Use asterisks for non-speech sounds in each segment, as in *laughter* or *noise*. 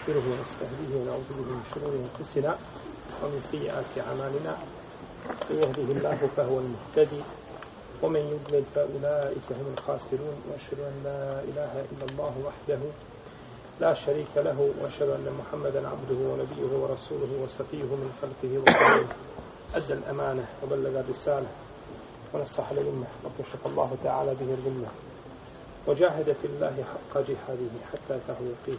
نستغفره ونستهديه ونعوذ به من شرور أنفسنا ومن سيئات أعمالنا. من يهده الله فهو المهتدي ومن يضلل فأولئك هم الخاسرون. وأشهد أن لا إله إلا الله وحده لا شريك له. وأشهد أن محمدا عبده ونبيه ورسوله وصفيه من خلقه وخلقه أدى الأمانة وبلغ الرسالة ونصح للأمة. وكشف الله تعالى به الغمه وجاهد في الله حق جهاده حتى اتاه يقين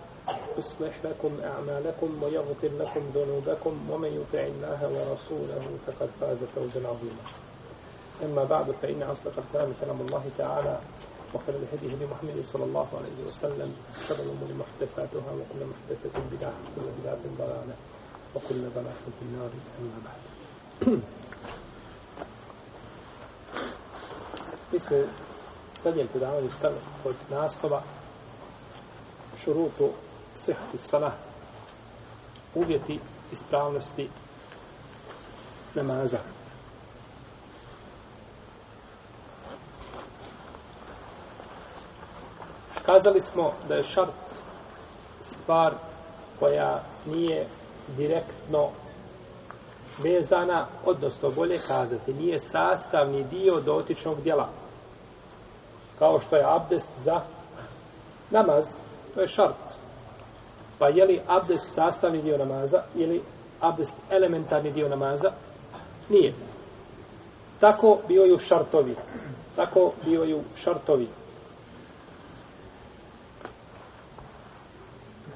يصلح لكم أعمالكم ويغفر لكم ذنوبكم ومن يطع الله ورسوله فقد فاز فوزا عظيما. أما بعد فإن أصدق الكلام كلام الله تعالى وخير الهدي هدي محمد صلى الله عليه وسلم شر الأمور محدثاتها وكل محدثة بدعة وكل بدعة ضلالة وكل ضلالة في النار أما بعد. اسمه بدل predavanju stane od naslova šurutu sehti salah uvjeti ispravnosti namaza. Kazali smo da je šart stvar koja nije direktno vezana, odnosno bolje kazati, nije sastavni dio dotičnog djela. Kao što je abdest za namaz, to je šart. Pa je li abdest sastavni dio namaza ili abdest elementarni dio namaza? Nije. Tako bivaju ju šartovi. Tako bivaju ju šartovi.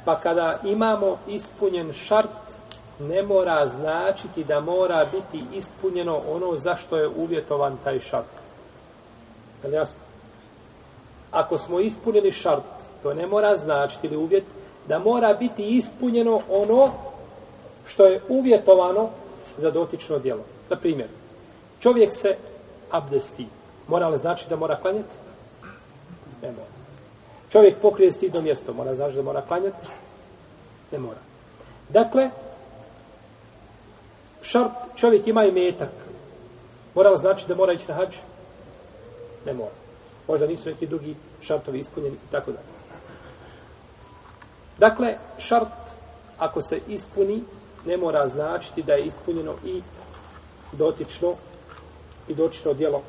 Pa kada imamo ispunjen šart, ne mora značiti da mora biti ispunjeno ono zašto je uvjetovan taj šart. Jel jasno? Ako smo ispunili šart, to ne mora značiti ili uvjet da mora biti ispunjeno ono što je uvjetovano za dotično djelo. Na primjer, čovjek se abdesti. Mora li znači da mora klanjati? Ne mora. Čovjek pokrije stidno mjesto. Mora znači da mora klanjati? Ne mora. Dakle, šart, čovjek ima i metak. Mora li znači da mora ići na hađ? Ne mora. Možda nisu neki drugi šartovi ispunjeni i tako dalje. Dakle, šart, ako se ispuni, ne mora značiti da je ispunjeno i dotično i dotično djelo.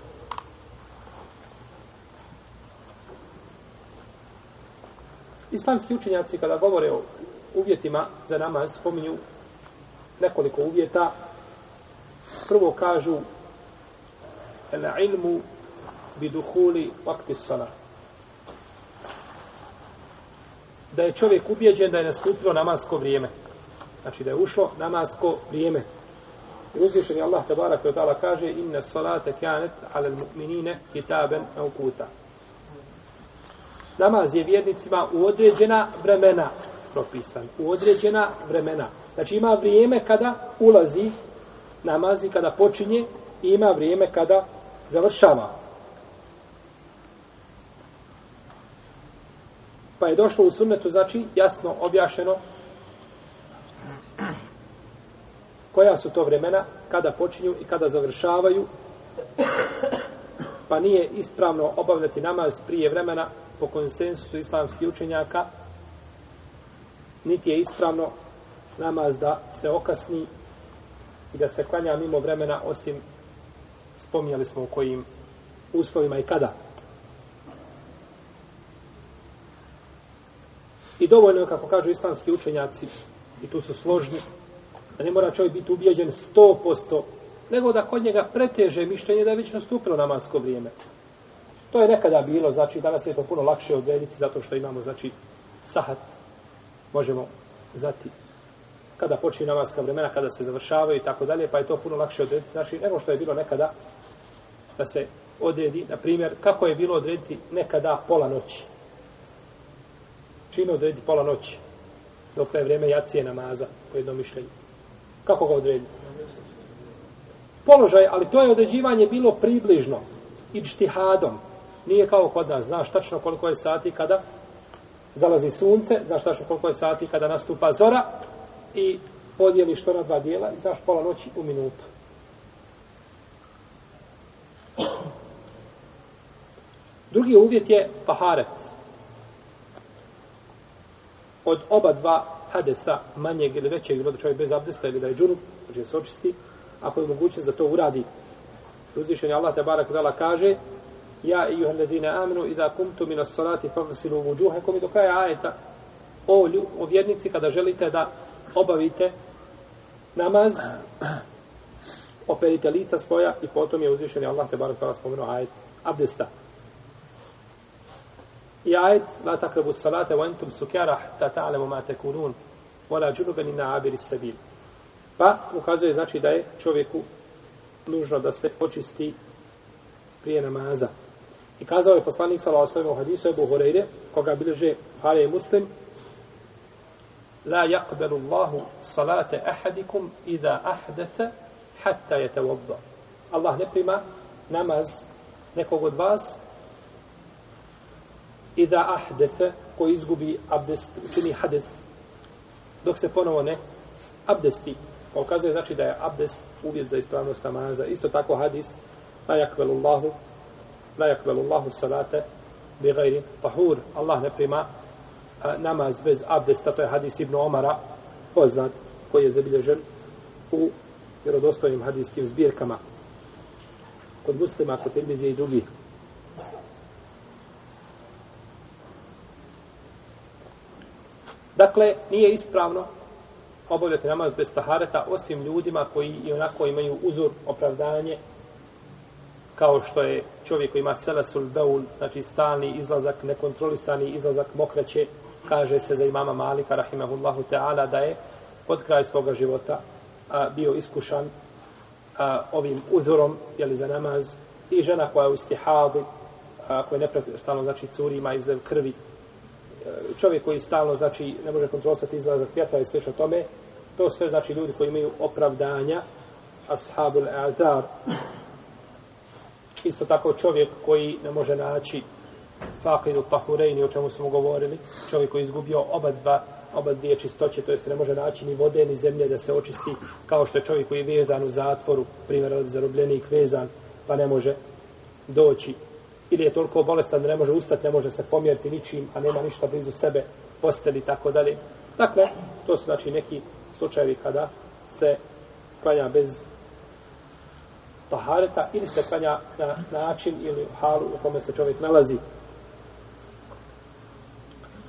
Islamski učenjaci kada govore o uvjetima za namaz spominju nekoliko uvjeta. Prvo kažu el ilmu biduhuli vakti salat. Da je čovjek ubijeđen da je nastupilo namasko vrijeme. Znači da je ušlo namasko vrijeme. I uzvišen je Allah tabara koji ta'ala kaže inna salate kjanet ala mu'minine kitaben naukuta. Namaz je vjernicima u određena vremena propisan. U određena vremena. Znači ima vrijeme kada ulazi namaz i kada počinje i ima vrijeme kada završava. Pa je došlo u sunnetu, znači, jasno objašeno koja su to vremena, kada počinju i kada završavaju, pa nije ispravno obavljati namaz prije vremena po konsensusu islamskih učenjaka, niti je ispravno namaz da se okasni i da se klanja mimo vremena, osim spominjali smo u kojim uslovima i kada. I dovoljno je, kako kažu islamski učenjaci, i tu su složni, da ne mora čovjek biti ubijeđen 100%, nego da kod njega preteže mišljenje da je već nastupilo namansko vrijeme. To je nekada bilo, znači danas je to puno lakše odrediti zato što imamo, znači, sahat, možemo znati kada počinje namanska vremena, kada se završavaju i tako dalje, pa je to puno lakše odrediti, znači, nego što je bilo nekada da se odredi, na primjer, kako je bilo odrediti nekada pola noći čime odrediti pola noći, dok je vrijeme jacije namaza, po jednom mišljenju. Kako ga odrediti? Položaj, ali to je određivanje bilo približno. i čtihadom. Nije kao kod nas. Znaš tačno koliko je sati kada zalazi sunce, znaš tačno koliko je sati kada nastupa zora i podijeliš to na dva dijela i znaš pola noći u minutu. Drugi uvjet je taharet. Od oba dva hadesa, manjeg ili većeg, ili da čovjek bez abdesta ili da je džunup, znači da se očisti, ako je mogućnost da to uradi. Uzvišen je Allah te barak dala kaže Ja i juhan ladine amenu idha kumtu minas salati fagsilu vuđuhekom i do kraja ajeta o, lju, o vjernici kada želite da obavite namaz operite lica svoja i potom je uzvišen je Allah te barak dala spomenuo ajet abdesta. I ajet la takrabu salate wa entum sukjara ta ta'lemu ma tekunun wala džunuben ina abiri sabil. Pa ukazuje znači da je čovjeku nužno da se očisti prije namaza. I kazao je poslanik sallallahu alejhi ve sellem u hadisu Abu Hurajre, koga bilježe Buhari i Muslim, la yaqbalu Allahu salate ahadikum idha ahdatha hatta yatawadda. Allah ne prima namaz nekog od vas i da ahdefe, ko izgubi abdest, čini hades, dok se ponovo ne abdesti. Pa ukazuje znači da je abdest uvjet za ispravnost namaza. Isto tako hadis la yakbalu la yakbalu Allahu salate bi gajri tahur. Allah ne prima a, namaz bez abdesta. To je hadis Ibn Omara poznat koji je zabilježen u vjerodostojnim hadijskim zbirkama kod muslima, kod Tirmizije i drugih. Dakle, nije ispravno obavljati namaz bez tahareta, osim ljudima koji i onako imaju uzor, opravdanje, kao što je čovjek koji ima selesul beul, znači stalni izlazak, nekontrolisani izlazak mokraće, kaže se za imama Malika, rahimahullahu ta'ala, da je pod kraj svoga života a, bio iskušan a, ovim uzorom, jeli za namaz, i žena koja je u stihadi, a, koja je neprestano, znači curi, ima izlev krvi, čovjek koji stalno znači ne može kontrolisati izlazak vjetra i slično tome to sve znači ljudi koji imaju opravdanja ashabul azar isto tako čovjek koji ne može naći faqidu tahurejni o čemu smo govorili čovjek koji izgubio oba dva oba dvije čistoće, to je se ne može naći ni vode, ni zemlje da se očisti, kao što je čovjek koji je vezan u zatvoru, primjer, zarobljenik vezan, pa ne može doći ili je toliko bolestan da ne može ustati, ne može se pomjeriti ničim, a nema ništa blizu sebe, posteli, tako dalje. Dakle, to su znači neki slučajevi kada se klanja bez tahareta ili se klanja na način ili u halu u kome se čovjek nalazi.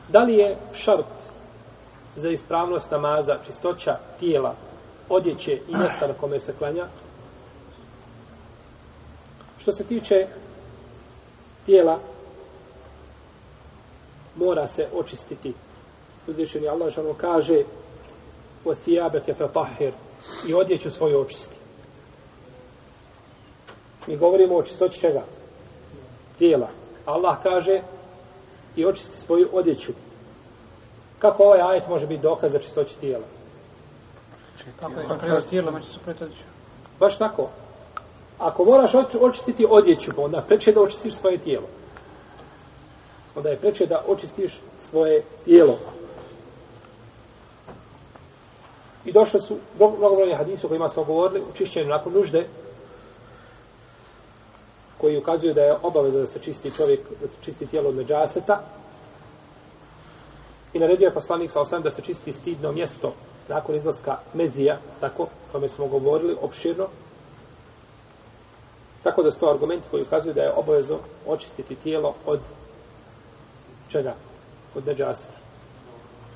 Da li je šart za ispravnost namaza, čistoća tijela, odjeće i mjesta na kome se klanja? Što se tiče tijela mora se očistiti. Uzvišeni Allah što kaže o thijabeke fatahir i odjeću svoju očisti. Mi govorimo o čistoći čega? Tijela. Allah kaže i očisti svoju odjeću. Kako ovaj ajet može biti dokaz za čistoći tijela? Kako je tijelo, može se preti odjeću. Baš tako. Ako moraš očistiti odjeću, pa onda preče da očistiš svoje tijelo. Onda je preče da očistiš svoje tijelo. I došle su mnogo brojne hadise o kojima smo govorili, o čišćenju nakon nužde, koji ukazuju da je obaveza da se čisti čovjek, da čisti tijelo od neđaseta. I naredio je poslanik sa osam da se čisti stidno mjesto nakon izlaska mezija, tako, o kome smo govorili, opširno, Tako da su to argumenti koji ukazuju da je obavezno očistiti tijelo od čega? Od neđasti.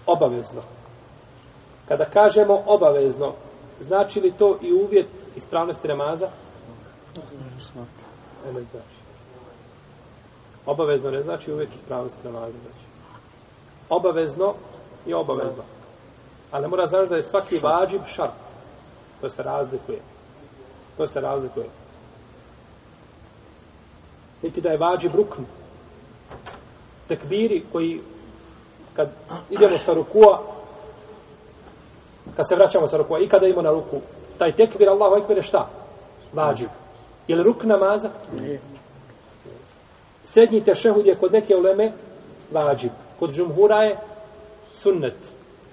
Obavezno. Kada kažemo obavezno, znači li to i uvjet ispravnosti namaza? Ne, ne znači. Obavezno ne znači uvjet ispravnosti namaza. Znači. Obavezno je obavezno. Ali ne mora znači da je svaki vađib šart. To se razlikuje. To se razlikuje niti da je vađi brukn. Tekbiri koji kad idemo sa rukua, kad se vraćamo sa rukua i kada ima na ruku, taj tekbir Allahu ekber je šta? Vađib. Je li ruk namaza? Nije. Srednji tešehud je kod neke uleme vađib. Kod džumhura je sunnet.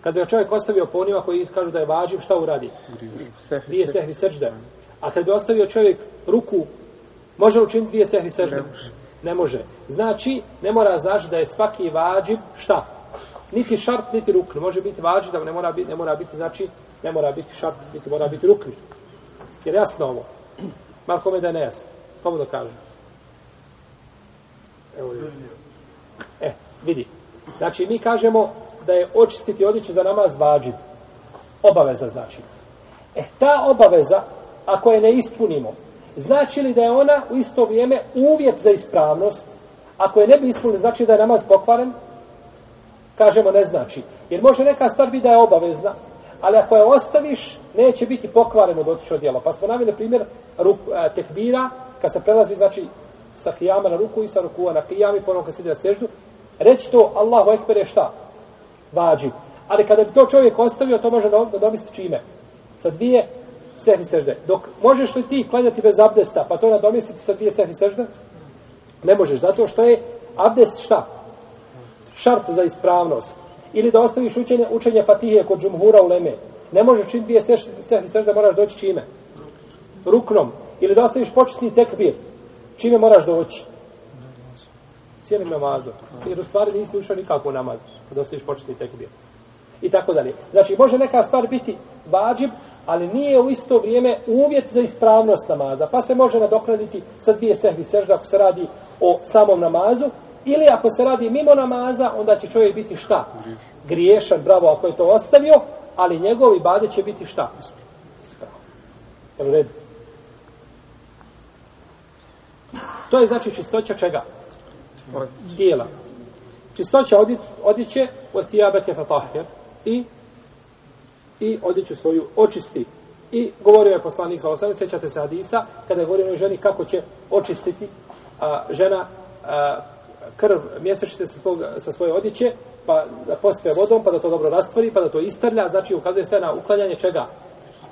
Kad bi čovjek ostavio po onima koji iskažu da je vađib, šta uradi? Dvije sehvi sežde. A kad bi ostavio čovjek ruku, može učiniti dvije sehvi sežde? Ne može. Ne može. Znači, ne mora znači da je svaki vađib šta? Niti šart, niti rukn. Može biti vađib, da ne mora biti, ne mora biti, znači, ne mora biti šart, niti mora biti rukn. Jer jasno ovo. Malo kome da je nejasno. Slobodno kažem. Evo je. E, vidi. Znači, mi kažemo da je očistiti odjeću za namaz vađib. Obaveza znači. E, ta obaveza, ako je ne ispunimo, znači li da je ona u isto vrijeme uvjet za ispravnost? Ako je ne bi ispunili, znači da je namaz pokvaren? Kažemo ne znači. Jer može neka stvar biti da je obavezna, ali ako je ostaviš, neće biti pokvareno dotično djelo. Pa smo navili primjer ruk, a, tekbira, kad se prelazi, znači, sa kijama na ruku i sa rukua na kijam i ponovno kad se ide na seždu, reći to Allahu Ekber je šta? Vađi. Ali kada bi to čovjek ostavio, to može da, da čime? Sa dvije sehvi sežde. Dok možeš li ti klanjati bez abdesta, pa to nadomisliti sa dvije sehvi sežde? Ne možeš, zato što je abdest šta? Šart za ispravnost. Ili da ostaviš učenje, učenje fatihije kod džumhura u leme. Ne možeš činiti dvije sehvi sežde, moraš doći čime? Ruknom. Ili da ostaviš početni tekbir. Čime moraš doći? Cijelim namazom. Jer u stvari nisi ušao nikako u namaz. Da ostaviš početni tekbir. I tako dalje. Znači, može neka stvar biti vađib, ali nije u isto vrijeme uvjet za ispravnost namaza. Pa se može nadoknaditi sa dvije sehvi sežda ako se radi o samom namazu, ili ako se radi mimo namaza, onda će čovjek biti šta? Griješan, bravo, ako je to ostavio, ali njegovi bade će biti šta? Ispravno. Jel u redu? To je znači čistoća čega? Tijela. Čistoća odjeće od sijabeke fatahir i i odjeću svoju očisti. I govorio je poslanik sa osam, sjećate se hadisa, kada je govorio onoj ženi kako će očistiti a, žena a, krv mjesečite sa, svog, sa svoje odjeće, pa da postoje vodom, pa da to dobro rastvori, pa da to istrlja, znači ukazuje se na uklanjanje čega?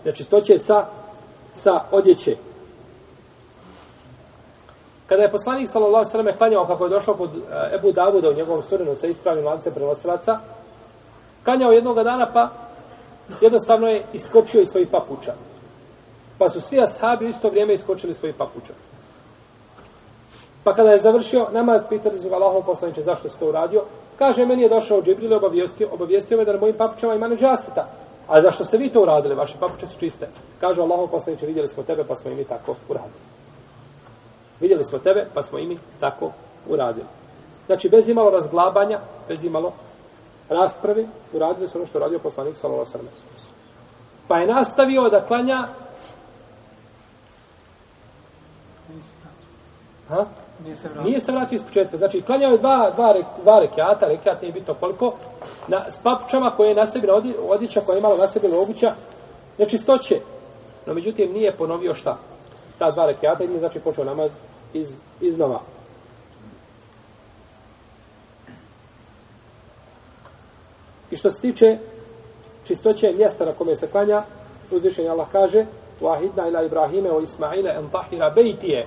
Nečistoće sa, sa odjeće. Kada je poslanik sallallahu alejhi ve sellem klanjao kako je došao kod e, Ebu Davuda u njegovom sunenu sa ispravnim lancem prenosilaca, klanjao jednog dana pa jednostavno je iskočio iz svojih papuča. Pa su svi ashabi u isto vrijeme iskočili iz svojih papuča. Pa kada je završio namaz, pitali su ga Allahom poslaniče zašto se to uradio. Kaže, meni je došao Džibril i obavijestio, obavijestio me da na mojim papučama ima neđaseta. A zašto ste vi to uradili? Vaše papuče su čiste. Kaže Allahom poslaniče, vidjeli smo tebe pa smo i mi tako uradili. Vidjeli smo tebe pa smo i mi tako uradili. Znači, bez imalo razglabanja, bez imalo rasprave, uradili su ono što radio poslanik sallallahu alejhi ve sellem. Pa je nastavio da klanja Ha? Nije se vratio. Nije se vratio iz početka. Znači, klanjao je dva, dva, dva rekiata, rekiat nije bitno koliko, na, s papučama koje je na sebi, odi, odjeća koja je imala na sebi obuća, nečistoće. No, međutim, nije ponovio šta? Ta dva rekiata i nije, znači, počeo namaz iz, iznova. I što se tiče čistoće mjesta na kome se klanja, uzvišenje Allah kaže Wahidna ila Ibrahime o Ismaile en tahira bejtije.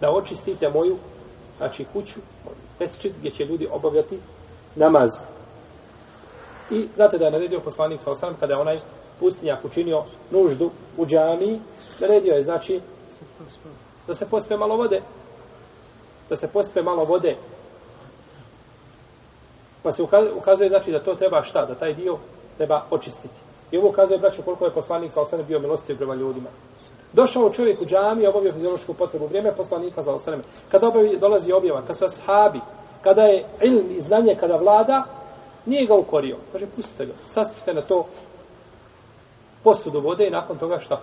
Da očistite moju znači kuću, mesečit gdje će ljudi obavljati namaz. I znate da je naredio poslanik sa osanem kada je onaj pustinjak učinio nuždu u džami, naredio je znači da se pospe malo vode. Da se pospe malo vode. Pa se ukazuje znači da to treba šta, da taj dio treba očistiti. I ovo ukazuje braćo koliko je poslanik sa bio milostiv prema ljudima. Došao čovjek u džami, obavio fiziološku potrebu, vrijeme poslanika za osanem. Kada obavi, dolazi objava, kada su ashabi, kada je ilm i znanje, kada vlada, nije ga ukorio. Kaže, pustite ga, saspite na to posudu vode i nakon toga šta?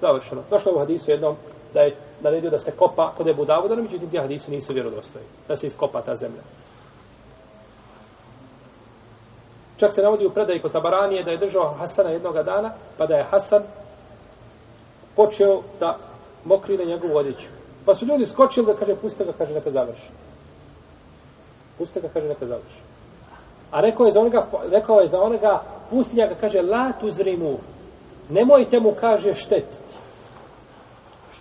Završeno. Došlo u hadisu jednom da je naredio da se kopa kod Ebu Davuda, no međutim, ti hadisu nisu vjerodostojni. Da se iskopa ta zemlja. Čak se navodi u predaji kod Tabaranije da je držao Hasana jednog dana, pa da je Hasan počeo da mokri na njegovu odjeću. Pa su ljudi skočili da kaže, puste ga, kaže, neka završi. Puste ga, kaže, neka završi. A rekao je za onoga, rekao je za onoga pustinja ga kaže la tuzrimu. Nemojte mu, kaže, štetiti.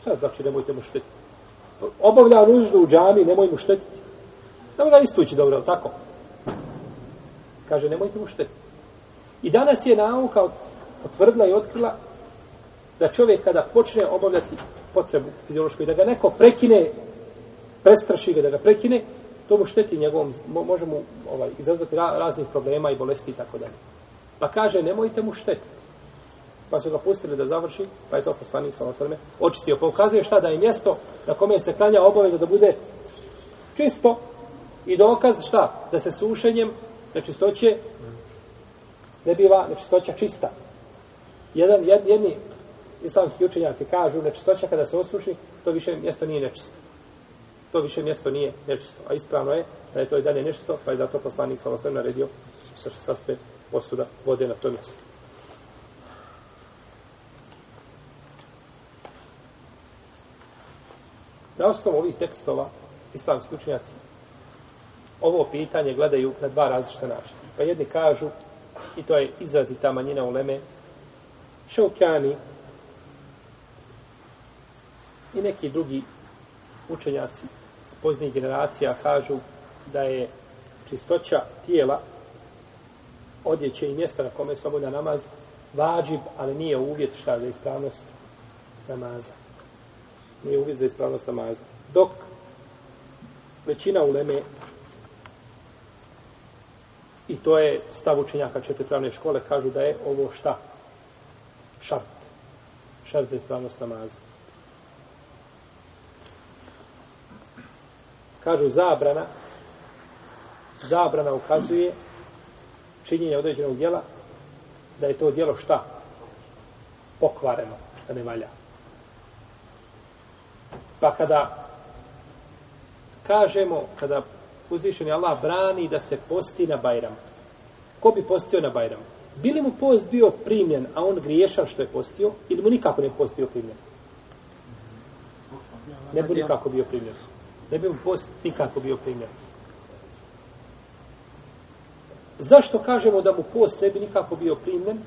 Šta znači nemojte mu štetiti? Obavlja nuždu u džami, nemoj mu štetiti. Nemoj ga istući dobro, tako? Kaže, nemojte mu štetiti. I danas je nauka potvrdila i otkrila da čovjek kada počne obavljati potrebu fiziološku i da ga neko prekine, prestraši ga da ga prekine, to mu šteti njegovom, može mu ovaj, izazvati ra, raznih problema i bolesti i tako dalje. Pa kaže, nemojte mu štetiti. Pa su ga pustili da završi, pa je to poslanik sa osvrme očistio. Pa ukazuje šta da je mjesto na kome se klanja obaveza da bude čisto i dokaz šta? Da se sušenjem Znači, nečistoće ne biva nečistoća čista. Jedan, jed, jedni islamski učenjaci kažu nečistoća kada se osuši, to više mjesto nije nečisto. To više mjesto nije nečisto. A ispravno je da je to i dalje nečisto, pa je zato poslanik sa osrme naredio da se saspe osuda vode na to mjesto. Na osnovu ovih tekstova islamski učenjaci ovo pitanje gledaju na dva različita načina. Pa jedni kažu, i to je izrazita manjina u Leme, Šaukjani i neki drugi učenjaci s poznijih generacija kažu da je čistoća tijela odjeće i mjesta na kome se obavlja namaz vađib, ali nije uvjet šta za ispravnost namaza. Nije uvjet za ispravnost namaza. Dok većina uleme i to je stav učenjaka četiri pravne škole kažu da je ovo šta? Šart. Šart za ispravnost namaza. Kažu zabrana zabrana ukazuje činjenje određenog dijela, da je to dijelo šta? Pokvareno, da ne valja. Pa kada kažemo, kada uzvišeni Allah brani da se posti na Bajram, ko bi postio na Bajram? Bili mu post bio primljen, a on griješan što je postio, ili mu nikako ne post bio primljen? Ne bi nikako bio primljen. Ne bi mu post nikako bio primljen. Zašto kažemo da mu post ne bi nikako bio primljen?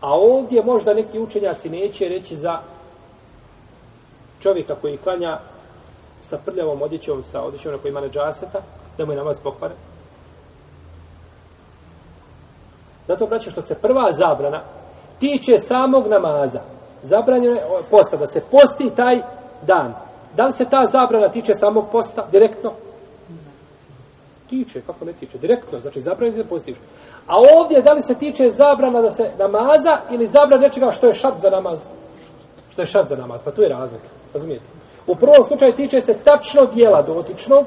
A ovdje možda neki učenjaci neće reći za čovjeka koji klanja sa prljavom odjećom, sa odjećom na kojima ima neđaseta, da mu je namaz pokvaren. Zato, braće, što se prva zabrana tiče samog namaza. Zabranjeno je posta, da se posti taj dan. Da li se ta zabrana tiče samog posta direktno? tiče, kako ne tiče, direktno, znači zabranjeno se postiš. A ovdje, da li se tiče zabrana da se namaza ili zabrana nečega što je šat za namaz? Što je šat za namaz, pa tu je razlika, razumijete? U prvom slučaju tiče se tačno dijela dotičnog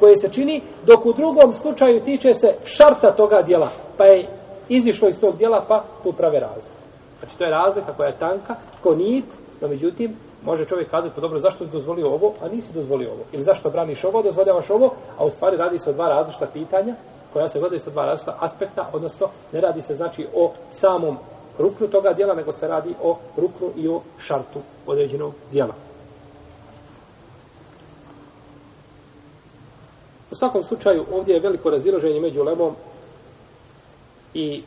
koje se čini, dok u drugom slučaju tiče se šarta toga dijela, pa je izišlo iz tog dijela, pa tu prave razlike. Znači, to je razlika koja je tanka, ko nit, no međutim, može čovjek kazati, pa dobro, zašto si dozvolio ovo, a nisi dozvolio ovo? Ili zašto braniš ovo, dozvoljavaš ovo, a u stvari radi se o dva različita pitanja, koja se gledaju sa dva različita aspekta, odnosno ne radi se znači o samom ruknu toga dijela, nego se radi o ruknu i o šartu određenog dijela. U svakom slučaju, ovdje je veliko raziloženje među lemom i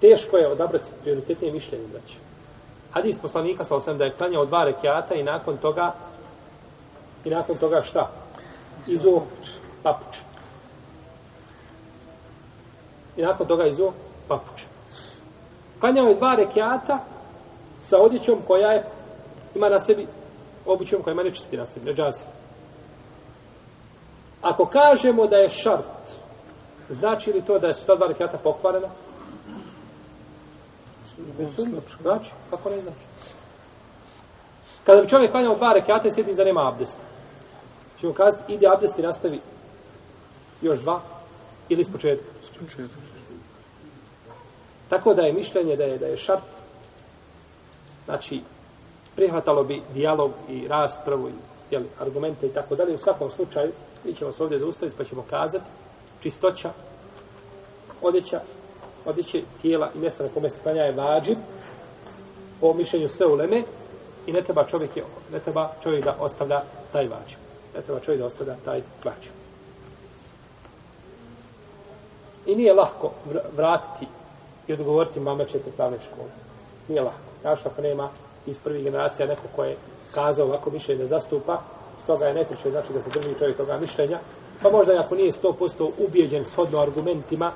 teško je odabrati prioritetnije mišljenje, braće. Hadis poslanika sa osam da je klanjao dva rekiata i nakon toga i nakon toga šta? Izo papuč. I nakon toga izo papuč. Klanjao je dva rekiata sa odjećom koja je ima na sebi obućom koja ima nečisti na sebi, neđasi. Ako kažemo da je šart, znači li to da su ta dva rekiata pokvarena? Znači, kako ne znači? Kada bi čovjek klanjao dva rekiata i sjeti za nema abdesta, će mu kazati, ide abdest i nastavi još dva ili s početka? S početka. Tako da je mišljenje da je da je šart, znači, prihvatalo bi dijalog i raspravu i jeli, argumente i tako dalje. U svakom slučaju, mi ćemo se ovdje zaustaviti pa ćemo kazati čistoća, odjeća, odjeće tijela i mjesta na kome se klanja je vađib, po mišljenju sve uleme, i ne treba čovjek, ne treba čovjek da ostavlja taj vađib. Ne treba čovjek da ostavlja taj vađib. I nije lahko vratiti i odgovoriti mama četiri pravne škole. Nije lahko. Znaš ako nema iz prvih generacija neko ko je kazao ovako mišljenje da zastupa, stoga je netriče, znači da se drži čovjek toga mišljenja, pa možda i ako nije 100% ubijeđen shodno argumentima,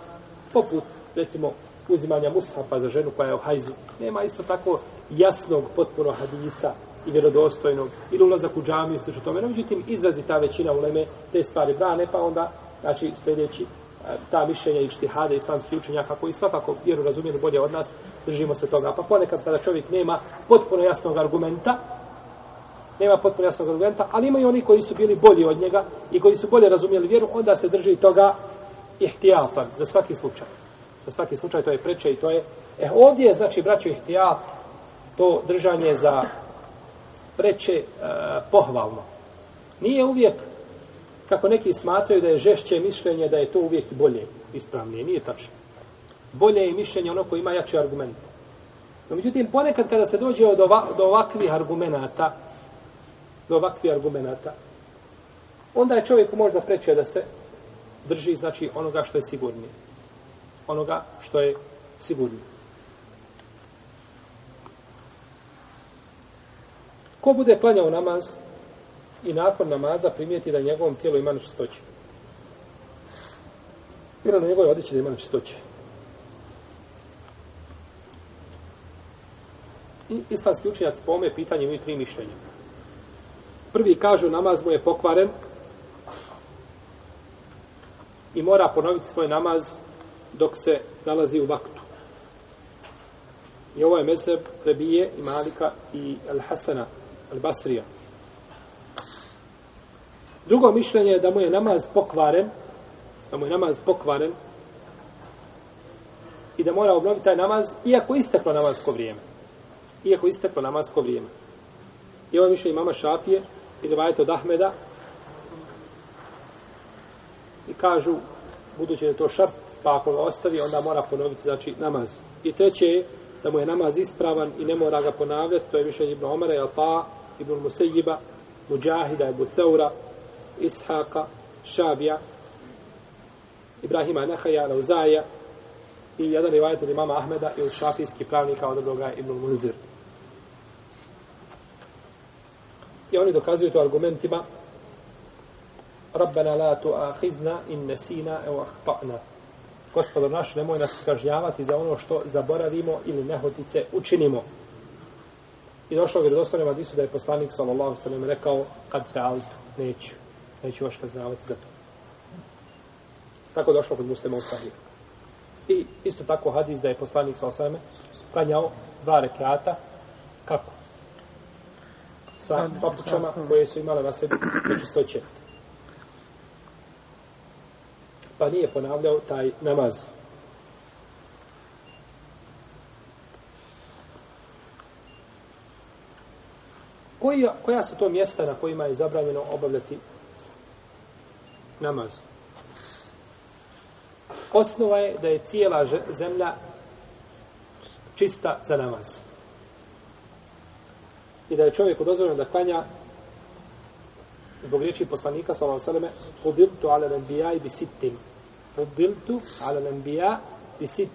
poput, recimo, uzimanja mushafa za ženu koja je u hajzu, nema isto tako jasnog, potpuno hadisa i vjerodostojnog, ili ulazak u džamiju, slično tome, no, međutim, izrazi ta većina uleme te stvari brane, pa onda, znači, sljedeći, e, ta mišljenja i štihade islamskih učenjaka koji svakako vjeru razumijenu bolje od nas, držimo se toga. Pa ponekad kada čovjek nema potpuno jasnog argumenta, nema potpuno jasnog argumenta, ali imaju oni koji su bili bolji od njega i koji su bolje razumijeli vjeru, onda se drži toga ihtijafan za svaki slučaj. Za svaki slučaj to je preče i to je... E, ovdje je, znači, braćo ihtijaf, to držanje za preče e, pohvalno. Nije uvijek kako neki smatraju da je žešće mišljenje, da je to uvijek bolje, ispravnije. Nije tačno. Bolje je mišljenje ono koji ima jači argument. No, međutim, ponekad kada se dođe do, ova, do ovakvih argumenata, do ovakvih argumenata, onda je čovjek možda preće da se drži, znači, onoga što je sigurnije. Onoga što je sigurnije. Ko bude klanjao namaz, i nakon namaza primijeti da njegovom tijelu ima nečistoće. Jer na njegovoj odjeći da ima nečistoće. I islamski učenjac po ome pitanje imaju tri mišljenja. Prvi kažu namaz mu je pokvaren i mora ponoviti svoj namaz dok se nalazi u vaktu. I ovo je mezheb Rebije i Malika i Al-Hasana, Al-Basrija. Drugo mišljenje je da mu je namaz pokvaren, da mu je namaz pokvaren i da mora obnoviti taj namaz, iako isteklo namasko vrijeme. Iako isteklo namasko vrijeme. I ovo mišljenje mama Šafije i Rivajete od Ahmeda i kažu, budući da je to šart, pa ako ga ostavi, onda mora ponoviti znači, namaz. I treće je da mu je namaz ispravan i ne mora ga ponavljati, to je mišljenje Ibn Omara, pa Ibn Musejiba, Mujahida, Ibn Seura, Ishaqa, Šabija, Ibrahima Nehaja, Lauzaja i jedan rivajet od imama Ahmeda i od šafijskih pravnika od dobroga Ibn Munzir. I oni dokazuju to argumentima Rabbena la tu'ahizna in nesina evo ahta'na. Gospodo naš, nemoj nas kažnjavati za ono što zaboravimo ili nehotice učinimo. I došlo u vjerodostojnom hadisu da je poslanik sallallahu sallam rekao kad fealtu, neću neću još kažnjavati za to. Tako došlo kod muslima u sahiju. I isto tako hadis da je poslanik sallallahu sallam klanjao dva rekata? Sa papučama koje su imale na sebi nečistoće. Pa nije ponavljao taj namaz. Koji, koja su to mjesta na kojima je zabranjeno obavljati namaz. Osnova je da je cijela zemlja čista za namaz I da je čovjek dozvoljeno da klanja zbog riječi poslanika sallallahu alejhi ve selleme fudiltu ala al-anbiya bi sittin fudiltu ala al-anbiya bi sitt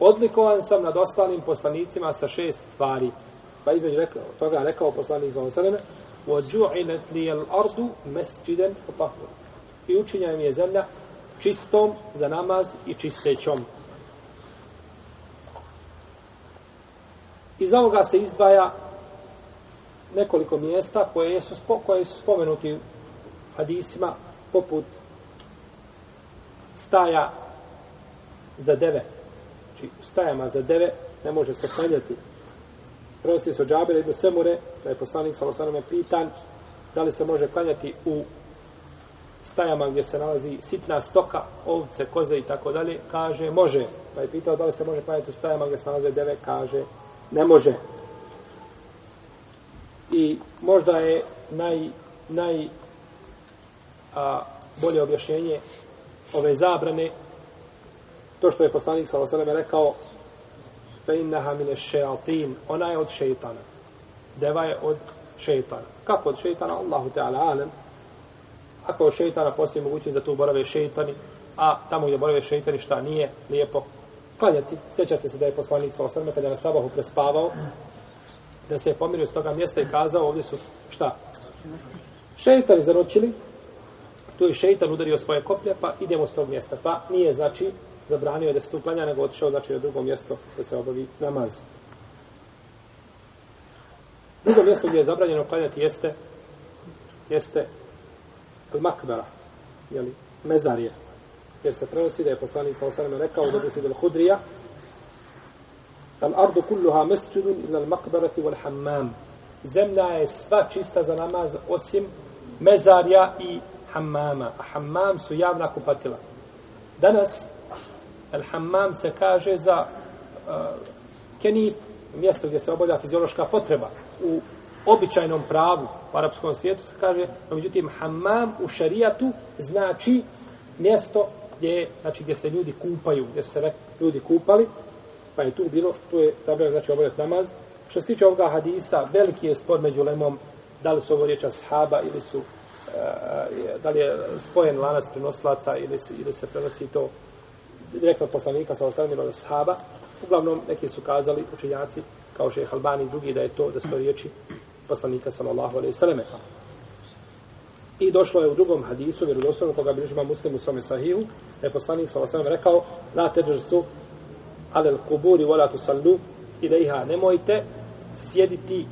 odlikovan sam nad ostalim poslanicima sa šest stvari pa između rekao, toga rekao poslanik sallallahu alejhi ve selleme وَجُعِلَتْ لِيَ الْأَرْضُ مَسْجِدًا فَطَهُرًا I učinja im je zemlja čistom za namaz i čistećom. Iz ovoga se izdvaja nekoliko mjesta koje su, spo, koje su spomenuti hadisima poput staja za deve. Znači, u stajama za deve ne može se klanjati prenosi se od Džabira ibn Semure, da je poslanik Salosanome pitan da li se može klanjati u stajama gdje se nalazi sitna stoka, ovce, koze i tako dalje, kaže može. Pa je pitao da li se može klanjati u stajama gdje se nalaze deve, kaže ne može. I možda je naj, naj a, bolje objašnjenje ove zabrane to što je poslanik Salosanome rekao fe innaha mine šeatin, ona je od šeitana. Deva je od šeitana. Kako od šeitana? Allahu Teala alem. Ako od šeitana postoji mogućnost da tu borave šeitani, a tamo gdje borave šeitani šta nije lijepo klanjati. Sjećate se da je poslanik sa osrme kada je na sabahu prespavao, da se je pomirio s toga mjesta i kazao, ovdje su šta? Šeitani zaročili, tu je šeitan udario svoje koplje, pa idemo s tog mjesta. Pa nije, znači, zabranio je da se tu klanja, nego otišao, znači, na drugo mjesto da se obavi namaz. Drugo mjesto gdje je zabranjeno klanjati jeste jeste makbara, jeli, mezarije. Jer se prenosi da je poslanik sa osanama rekao da bi se del hudrija al ardu kulluha mesjudun ila al makbarati wal hammam. Zemlja je sva čista za namaz osim mezarja i hammama. A hammam su javna kupatila. Danas al hammam se kaže za uh, kenif, mjesto gdje se obavlja fiziološka potreba. U običajnom pravu u arapskom svijetu se kaže, no međutim, hammam u šarijatu znači mjesto gdje, znači, gdje se ljudi kupaju, gdje se ljudi kupali, pa je tu bilo, tu je zabranjeno znači obavljati namaz. Što se tiče ovoga hadisa, veliki je spor među lemom, da li su ovo riječ ashaba ili su, eh, eh, da li je spojen lanac prenoslaca ili, se, ili se prenosi to direktno poslanika sa ostavljenim od ashaba. Uglavnom, neki su kazali učenjaci, kao šeha Albani i drugi, da je to, da su to riječi poslanika sallallahu alejhi ve. I došlo je u drugom hadisu, vjerodostojno koga bilježi muslimu muslim u svome sahihu, da je poslanik sallallahu alejhi ve rekao: "La teđer su al-quburi wa la tusallu ilaiha." Nemojte sjediti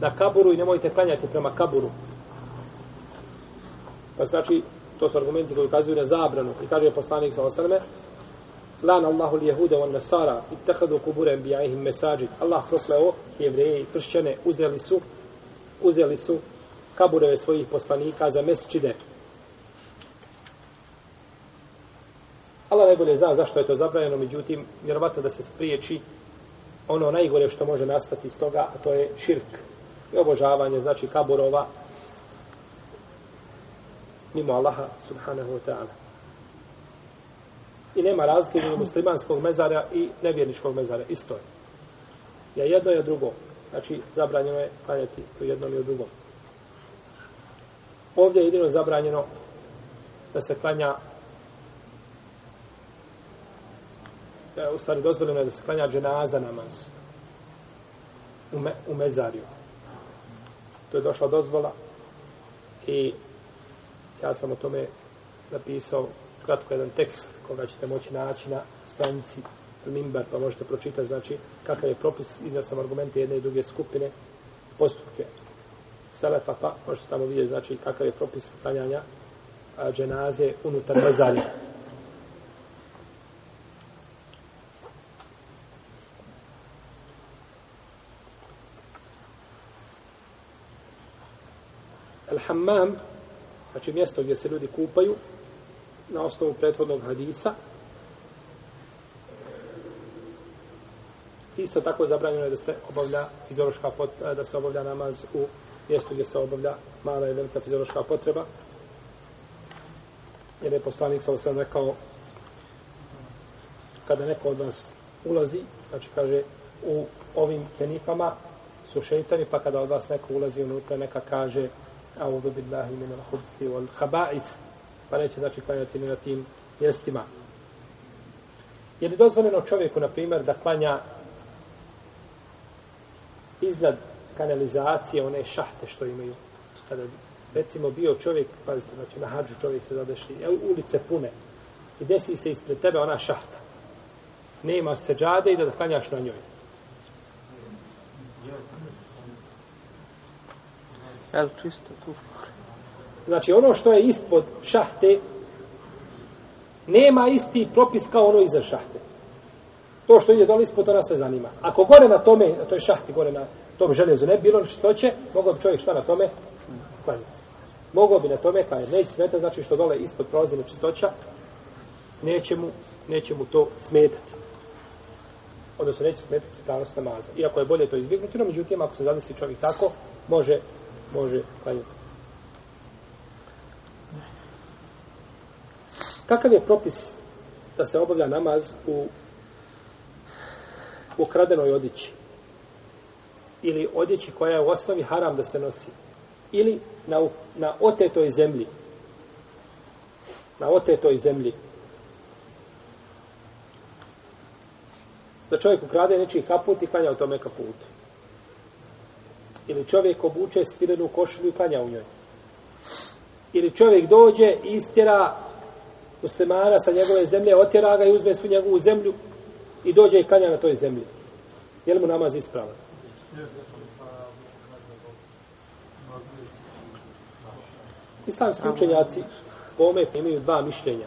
na kaburu i nemojte klanjati prema kaburu. Pa znači, to su argumenti koji ukazuju na zabranu. I kaže poslanik sa alejhi Lan Allahu li jehude wal nasara ittakhadhu kubure anbiya'ihim masajid. Allah prokleo jevreje i kršćane uzeli su uzeli su kabureve svojih poslanika za mesčide. Allah najbolje zna zašto je to zabranjeno, međutim, vjerovatno da se spriječi ono najgore što može nastati iz toga, a to je širk i obožavanje, znači kaburova mimo Allaha subhanahu wa ta'ala. I nema razlike između muslimanskog mezara i nevjerničkog mezara. Isto je. Ja jedno je drugo. Znači, zabranjeno je klanjati u jednom i u drugom. Ovdje je jedino zabranjeno da se klanja e, u stvari dozvoljeno je da se klanja dženaza namaz u, me, u mezariju. To je došla dozvola i ja sam o tome napisao kratko jedan tekst koga ćete moći naći na stranici Mimbar, pa možete pročitati, znači, kakav je propis, iznio sam argumente jedne i druge skupine, postupke Selefa, pa možete tamo vidjeti, znači, kakav je propis klanjanja dženaze unutar mezarija. Al-Hammam, znači mjesto gdje se ljudi kupaju, na osnovu prethodnog hadisa, Isto tako je zabranjeno da se obavlja fiziološka pot, da se obavlja namaz u mjestu gdje se obavlja mala i velika fiziološka potreba. Jer je poslanik sa osam rekao kada neko od vas ulazi, znači kaže u ovim kenifama su šeitani, pa kada od vas neko ulazi unutra, neka kaže a'udhu billahi min al-khubthi wal khaba'ith, pa neće znači klanjati ni na tim mjestima. Je li dozvoljeno čovjeku, na primjer, da klanja iznad kanalizacije, one šahte što imaju. Kada recimo bio čovjek, pazite, znači na hađu čovjek se zadeši, ulice pune, i desi se ispred tebe ona šahta. Nema seđade i da klanjaš na njoj. Jel čisto tu? Znači ono što je ispod šahte, nema isti propis kao ono iza šahte. To što ide dole ispod, to nas se zanima. Ako gore na tome, na toj šahti, gore na tom željezu, ne bilo čistoće, mogao bi čovjek šta na tome? Klanjati. Mogao bi na tome, pa je neće smeta, znači što dole ispod prolazi na čistoća, neće mu, neće mu to smetati. Odnosno, neće smetati se pravnost namaza. Iako je bolje to izbjegnuti, no međutim, ako se zadesi čovjek tako, može, može kvaliti. Kakav je propis da se obavlja namaz u ukradenoj odjeći? Ili odjeći koja je u osnovi haram da se nosi? Ili na, na otetoj zemlji? Na otetoj zemlji? Da čovjek ukrade nečiji kaput i kvalja u tome kaputu. Ili čovjek obuče svilenu košulju i klanja u njoj. Ili čovjek dođe i istjera muslimana sa njegove zemlje, otjera ga i uzme svu njegovu zemlju i dođe i klanja na toj zemlji. Je li mu namaz ispravan? Islamski učenjaci po ome imaju dva mišljenja.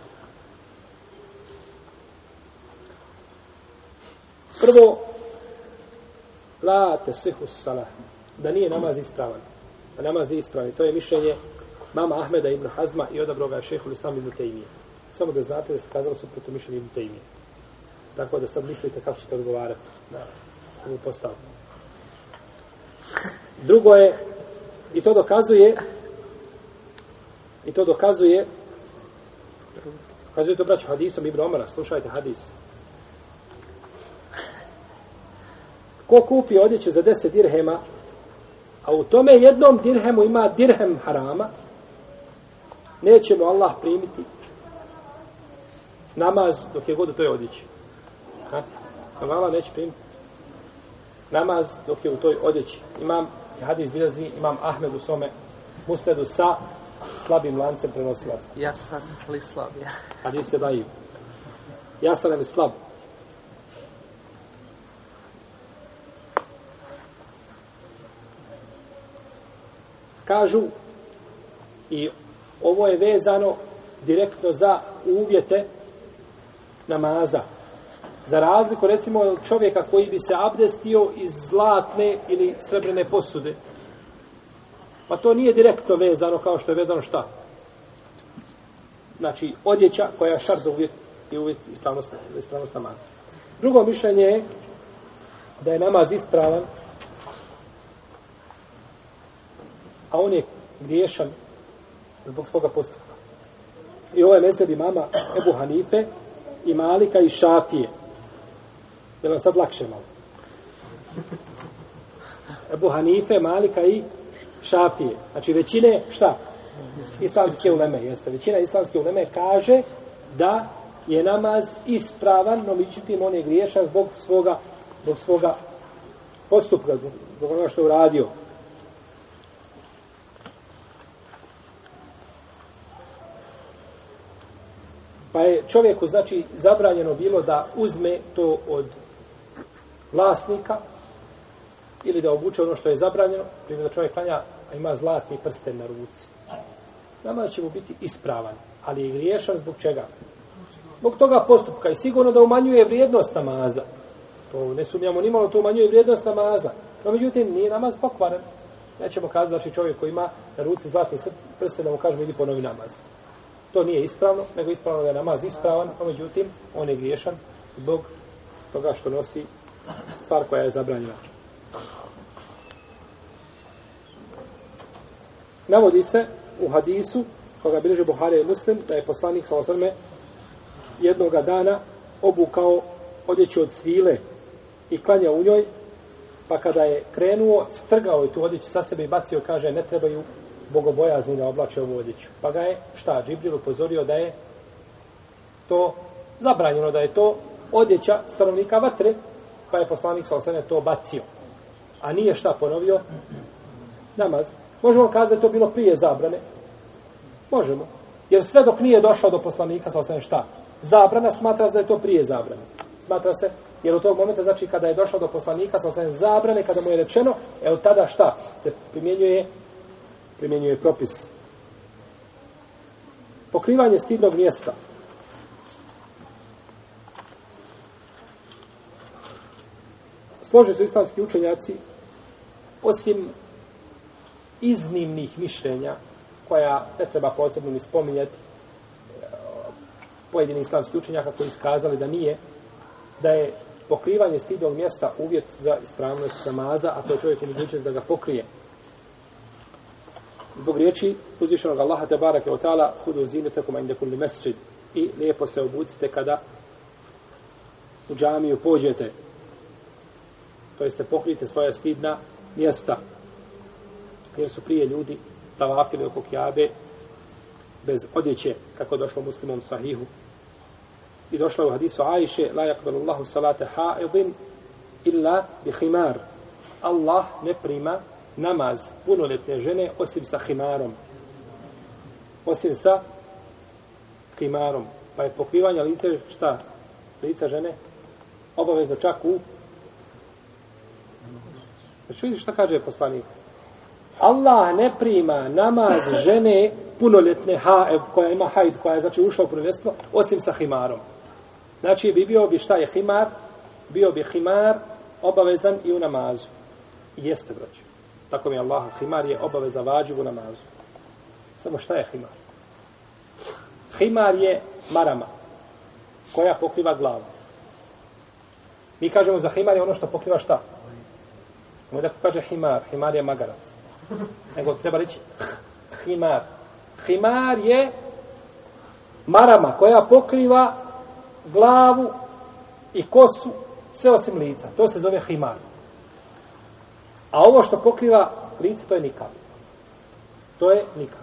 Prvo, la tesihu salah, da nije namaz ispravan. A namaz nije ispravan. To je mišljenje mama Ahmeda ibn Hazma i odabro ga šehu Islam ibn Tejmije. Samo da znate da se kazalo su proto mišljenje ibn Tejmije. Tako da sad mislite kako ćete odgovarati na ovu postavu. Drugo je, i to dokazuje, i to dokazuje, dokazuje to braću hadisom Ibn Omara, slušajte hadis. Ko kupi odjeću za 10 dirhema, a u tome jednom dirhemu ima dirhem harama, neće mu Allah primiti namaz dok je god u toj odjeći. Ha? Allah neće primiti namaz dok je u toj odjeći. Imam hadis bilazi, imam Ahmed u svome musledu sa slabim lancem prenosilaca. Ja sam li slab, ja. Hadis je daiv. Ja sam li slab. Kažu i ovo je vezano direktno za uvjete namaza. Za razliku, recimo, od čovjeka koji bi se abdestio iz zlatne ili srebrne posude. Pa to nije direktno vezano kao što je vezano šta? Znači, odjeća koja je šar za uvjet i uvjet ispravnost, ispravnost namaza. Drugo mišljenje je da je namaz ispravan, a on je griješan zbog svoga postupka. I ovo je mesebi mama Ebu Hanife i Malika i Šafije. Je li sad lakše malo? Ebu Hanife, Malika i Šafije. Znači većine, šta? Islamske uleme, jeste. Većina islamske uleme kaže da je namaz ispravan, no međutim on je griješan zbog svoga, zbog svoga postupka, zbog onoga što je uradio. Pa je čovjeku, znači, zabranjeno bilo da uzme to od vlasnika ili da obuče ono što je zabranjeno, primjer da čovjek klanja, a ima zlatni prsten na ruci. Namaz će mu biti ispravan, ali je griješan zbog čega? Zbog toga postupka i sigurno da umanjuje vrijednost namaza. To ne sumnjamo nimalo, to umanjuje vrijednost namaza. No, međutim, nije namaz pokvaren. Nećemo kazati, znači čovjek koji ima na ruci zlatni prsten, da mu kažemo, vidi ponovi namaz. To nije ispravno, nego ispravno da je namaz ispravan, a međutim, on je griješan zbog toga što nosi stvar koja je zabranjena. Navodi se u hadisu, koga bilježe Buhari i Muslim, da je poslanik sa osrme jednoga dana obukao odjeću od svile i klanja u njoj, pa kada je krenuo, strgao je tu odjeću sa sebe i bacio, kaže, ne trebaju bogobojazni da oblače ovu odjeću. Pa ga je, šta, Džibril upozorio da je to zabranjeno, da je to odjeća stanovnika vatre, pa je poslanik sa osrme to bacio. A nije šta ponovio? Namaz. Možemo kazati to bilo prije zabrane? Možemo. Jer sve dok nije došao do poslanika sa osrme šta? Zabrana smatra se da je to prije zabrane. Smatra se, jer u tog momenta, znači kada je došao do poslanika sa osrme zabrane, kada mu je rečeno, evo tada šta? Se primjenjuje primjenjuje propis. Pokrivanje stidnog mjesta. Slože su islamski učenjaci osim iznimnih mišljenja koja ne treba posebno ni spominjati pojedini islamski učenjaka koji iskazali da nije da je pokrivanje stidnog mjesta uvjet za ispravnost namaza, a to je čovjek mogućnost da ga pokrije zbog riječi uzvišenog Allaha te barake o ta'ala hudu zinetakum inda kulli mesčid i lijepo se obucite kada u džamiju pođete. To jeste pokrijete svoja stidna mjesta. Jer su prije ljudi tavafili oko kjabe bez odjeće kako došlo muslimom sahihu. I došlo u hadisu Ajše, la yakbalu Allahu salate haidin illa bi khimar. Allah ne prima namaz punoljetne žene osim sa himarom. Osim sa himarom. Pa je pokrivanje lice šta? Lica žene obavezno čak u Znači vidiš šta kaže poslanik? Allah ne prima namaz žene punoljetne haev koja ima hajd, koja je znači ušla u punoljetstvo, osim sa himarom. Znači bi bio bi šta je himar? Bio bi himar obavezan i u namazu. Jeste, braću. Tako mi je Allah, himar je obaveza vađivu namazu. Samo šta je himar? Himar je marama koja pokriva glavu. Mi kažemo za himar je ono što pokriva šta? Nemoj da kaže himar, himar je magarac. Nego treba reći himar. Himar je marama koja pokriva glavu i kosu, sve osim lica. To se zove himar. A ovo što pokriva lice, to je nikad. To je nikad.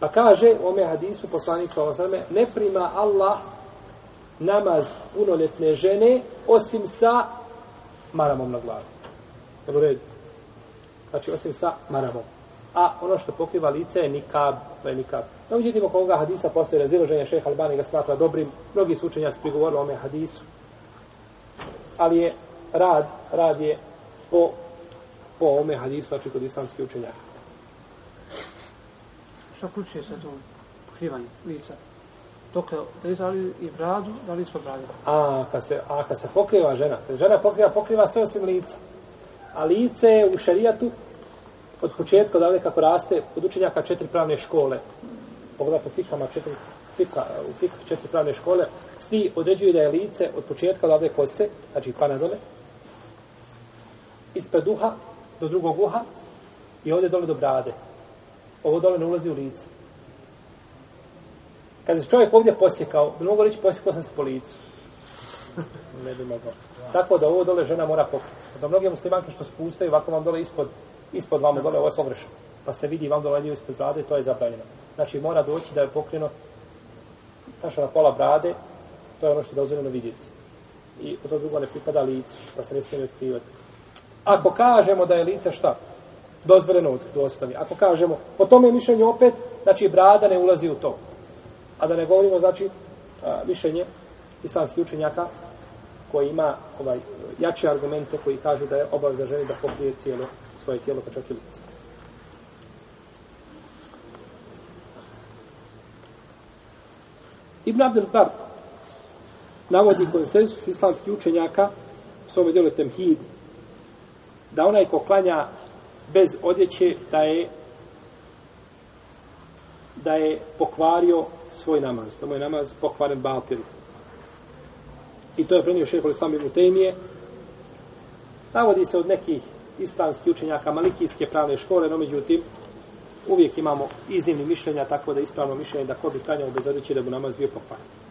Pa kaže u ome hadisu poslanicu Allahome, ne prima Allah namaz punoljetne žene osim sa maramom na glavi. Jel u redu? Znači, osim sa maramom. A ono što pokriva lice je nikab, to je nikab. No, međutim, oko ovoga hadisa postoje raziloženje, šeha Albani ga smatra dobrim, mnogi su učenjaci prigovorili o ome hadisu. Ali je rad, rad je po, po ome hadisu, znači kod islamskih učenjaka. Šta ključuje se to pokrivanje lica? Dok da li i bradu, da li ispod brade? A, kad se, a kad se pokriva žena, kad žena pokriva, pokriva sve osim lica. A lice je u šarijatu od početka odavde kako raste od učenjaka četiri pravne škole. Pogledaj po fikama četiri, fika, u fik četiri pravne škole. Svi određuju da je lice od početka odavde kose, znači pa na dole, ispred duha do drugog uha i ovdje dole do brade. Ovo dole ne ulazi u lice. Kad se čovjek ovdje posjekao, bi mogu reći posjekao sam se po licu. *laughs* Ne bi mogao. Tako da ovo dole žena mora pokriti. Da mnogi muslimanke što spustaju, ovako vam dole ispod, ispod vama dole, ovo je pogrešno. Pa se vidi vam dole ispod brade, to je zabranjeno. Znači mora doći da je pokreno taša na pola brade, to je ono što je dozvoljeno vidjeti. I to drugo ne pripada licu, da se ne smije otkrivati. Ako kažemo da je lice šta? Dozvoljeno u ostavi. Ako kažemo, po tome mišljenje opet, znači brada ne ulazi u to. A da ne govorimo, znači, a, mišljenje islamskih učenjaka koji ima ovaj jače argumente koji kažu da je obaveza ženi da pokrije cijelo svoje tijelo pa čak i lice. Ibn Abdel Bar navodi konsensus islamskih učenjaka u svome djelu Temhid da onaj ko klanja bez odjeće da je da je pokvario svoj namaz. Da mu je namaz pokvaren batil. I to je prenio šehol Islam ibn Tejmije. Navodi se od nekih islamskih učenjaka malikijske pravne škole, no međutim, uvijek imamo iznimni mišljenja, tako da ispravno mišljenje da ko bi klanjao bez odjeće da mu namaz bio pokvaren.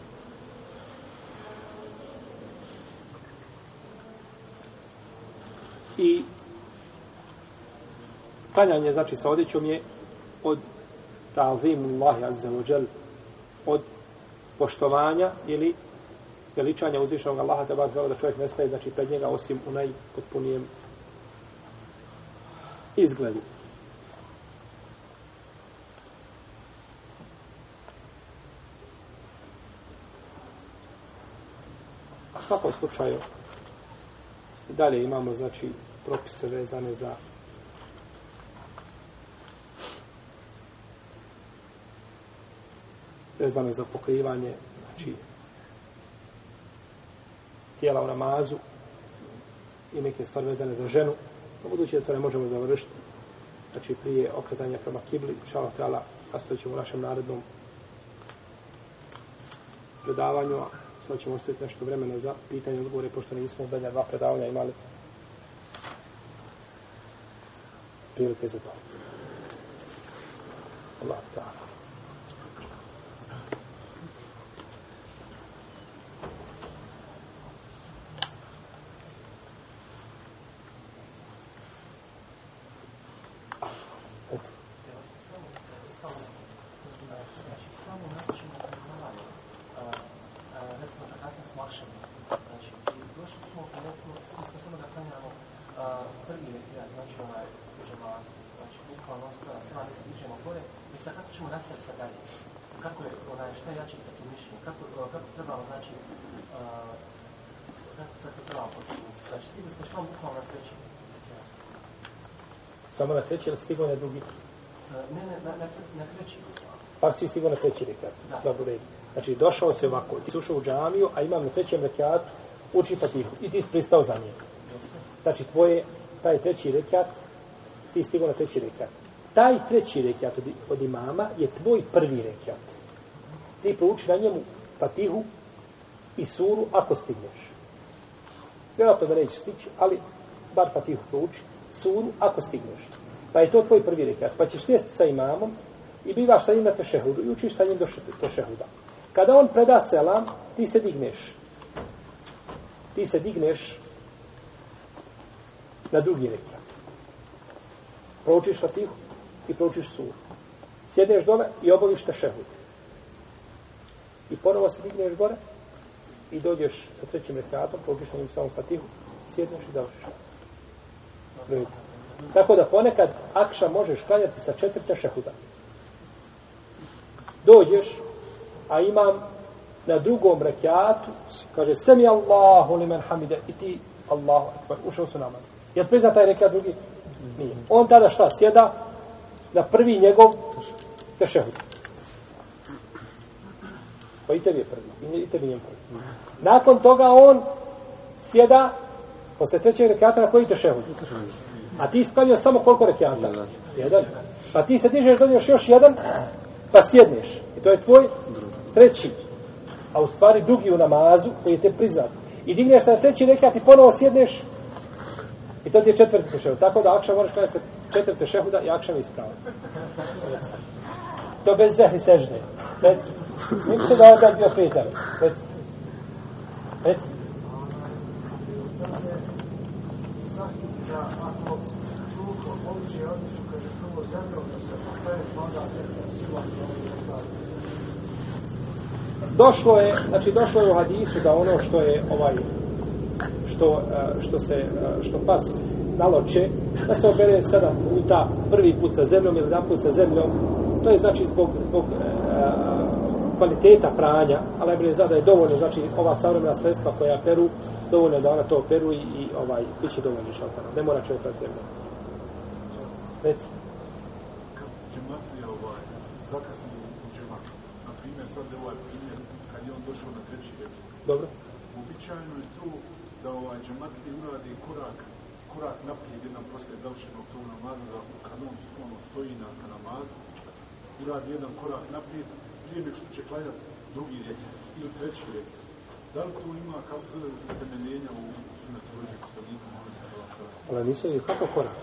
I klanjanje, znači, sa odjećom je od ta'zimullahi azza wa jal od poštovanja ili veličanja uzvišenog Allaha te bar da čovjek ne staje znači pred njega osim u najpotpunijem izgledu. A svakom slučaju dalje imamo znači propise vezane za vezano za pokrivanje znači tijela u namazu i neke stvari vezane za ženu. No, budući da to ne možemo završiti, znači prije okretanja prema kibli, šala tela nastavit ćemo u našem narednom predavanju, a sad ćemo ostaviti nešto vremena za pitanje odgovore, pošto nismo zadnja dva predavanja imali prilike za to. Allah ta'ala. recimo zakasnili smo akšan, znači, i došli smo, pa recimo, smo samo da klanjamo prvi rekiat, znači onaj, uđemo, znači, bukvalno ostala, sve ali se dižemo gore, i sad kako ćemo nastaviti sad dalje? Kako je, onaj, šta je jače sa tim mišljenjem? Kako, kako trebamo, znači, kako sad to trebamo postaviti? Znači, stigli smo samo bukvalno na treći. Samo na treći ili stigao na drugi? Ne, ne, na, na, na treći. Faktički stigao na treći rekat. Da. Dobro, redu. Znači, došao se ovako, ti si ušao u džamiju, a imam na trećem rekatu, uči fatihu. I ti si pristao za nje. Znači, tvoje, taj treći rekat, ti si stigao na treći rekat. Taj treći rekat od, od imama je tvoj prvi rekat. Ti prouči na njemu fatihu i suru ako stigneš. Vjerojatno da neće stići, ali bar fatihu prouči, suru ako stigneš. Pa je to tvoj prvi rekat. Pa ćeš sjesti sa imamom i bivaš sa njim na tešehudu i učiš sa njim do tešehuda. Kada on preda selam, ti se digneš. Ti se digneš na drugi rekat. Proučiš fatihu i proučiš suru. Sjedneš dole i obaviš tešehud. I ponovo se digneš gore i dođeš sa trećim rekatom, proučiš na njim samom fatihu, sjedneš i završiš. Tako da ponekad akša možeš klanjati sa četiri tešehuda. Dođeš, a imam na drugom rekiatu, kaže, semi Allahu li men hamide, i ti, Allahu akbar, ušao su namaz. Je li prizna taj rekiat drugi? Nije. On tada šta, sjeda na prvi njegov tešehud. Pa i tebi je prvi, i tebi je prvi. Nakon toga on sjeda posle trećeg rekiata na koji tešehud? A ti isklanio samo koliko rekiata? Jedan. Pa ti se dižeš, doniješ još jedan, pa sjedneš. I to je tvoj treći. A u stvari drugi u namazu koji je te priznat. I digneš se na treći rekat i ponovo sjedneš i to ti je četvrti tešehud. Tako da akša moraš kada se četvrti tešehuda i akša mi ispravo. To bez zehri sežne. Rec. Mi se da je bio petar. Rec. Rec. Došlo je, znači došlo je u hadisu da ono što je ovaj što, e, što se e, što pas naloče da se obere sedam puta prvi put sa zemljom ili jedan put sa zemljom to je znači zbog, zbog e, kvaliteta pranja, ali ne zna da je dovoljno, znači ova savremena sredstva koja peru, dovoljno da ona to peru i, i ovaj, bit će dovoljno šaltana. Ne mora čovjek pred zemljom. Reci. Džematlija ovaj, zakasni u džematu. Na primjer, sad je ovaj primjer, kad je on došao na treći red. Dobro. Uobičajeno je to da ovaj džematlija uradi korak, korak naprijed jedan posle završenog tog namaza, da kad on, on stoji na, na namazu, uradi jedan korak naprijed, prije nek što će klanjati drugi red ili treći red. Da li to ima kao sve utemeljenja u sunetu Božeg poslanika? Ali nisam je kako korak?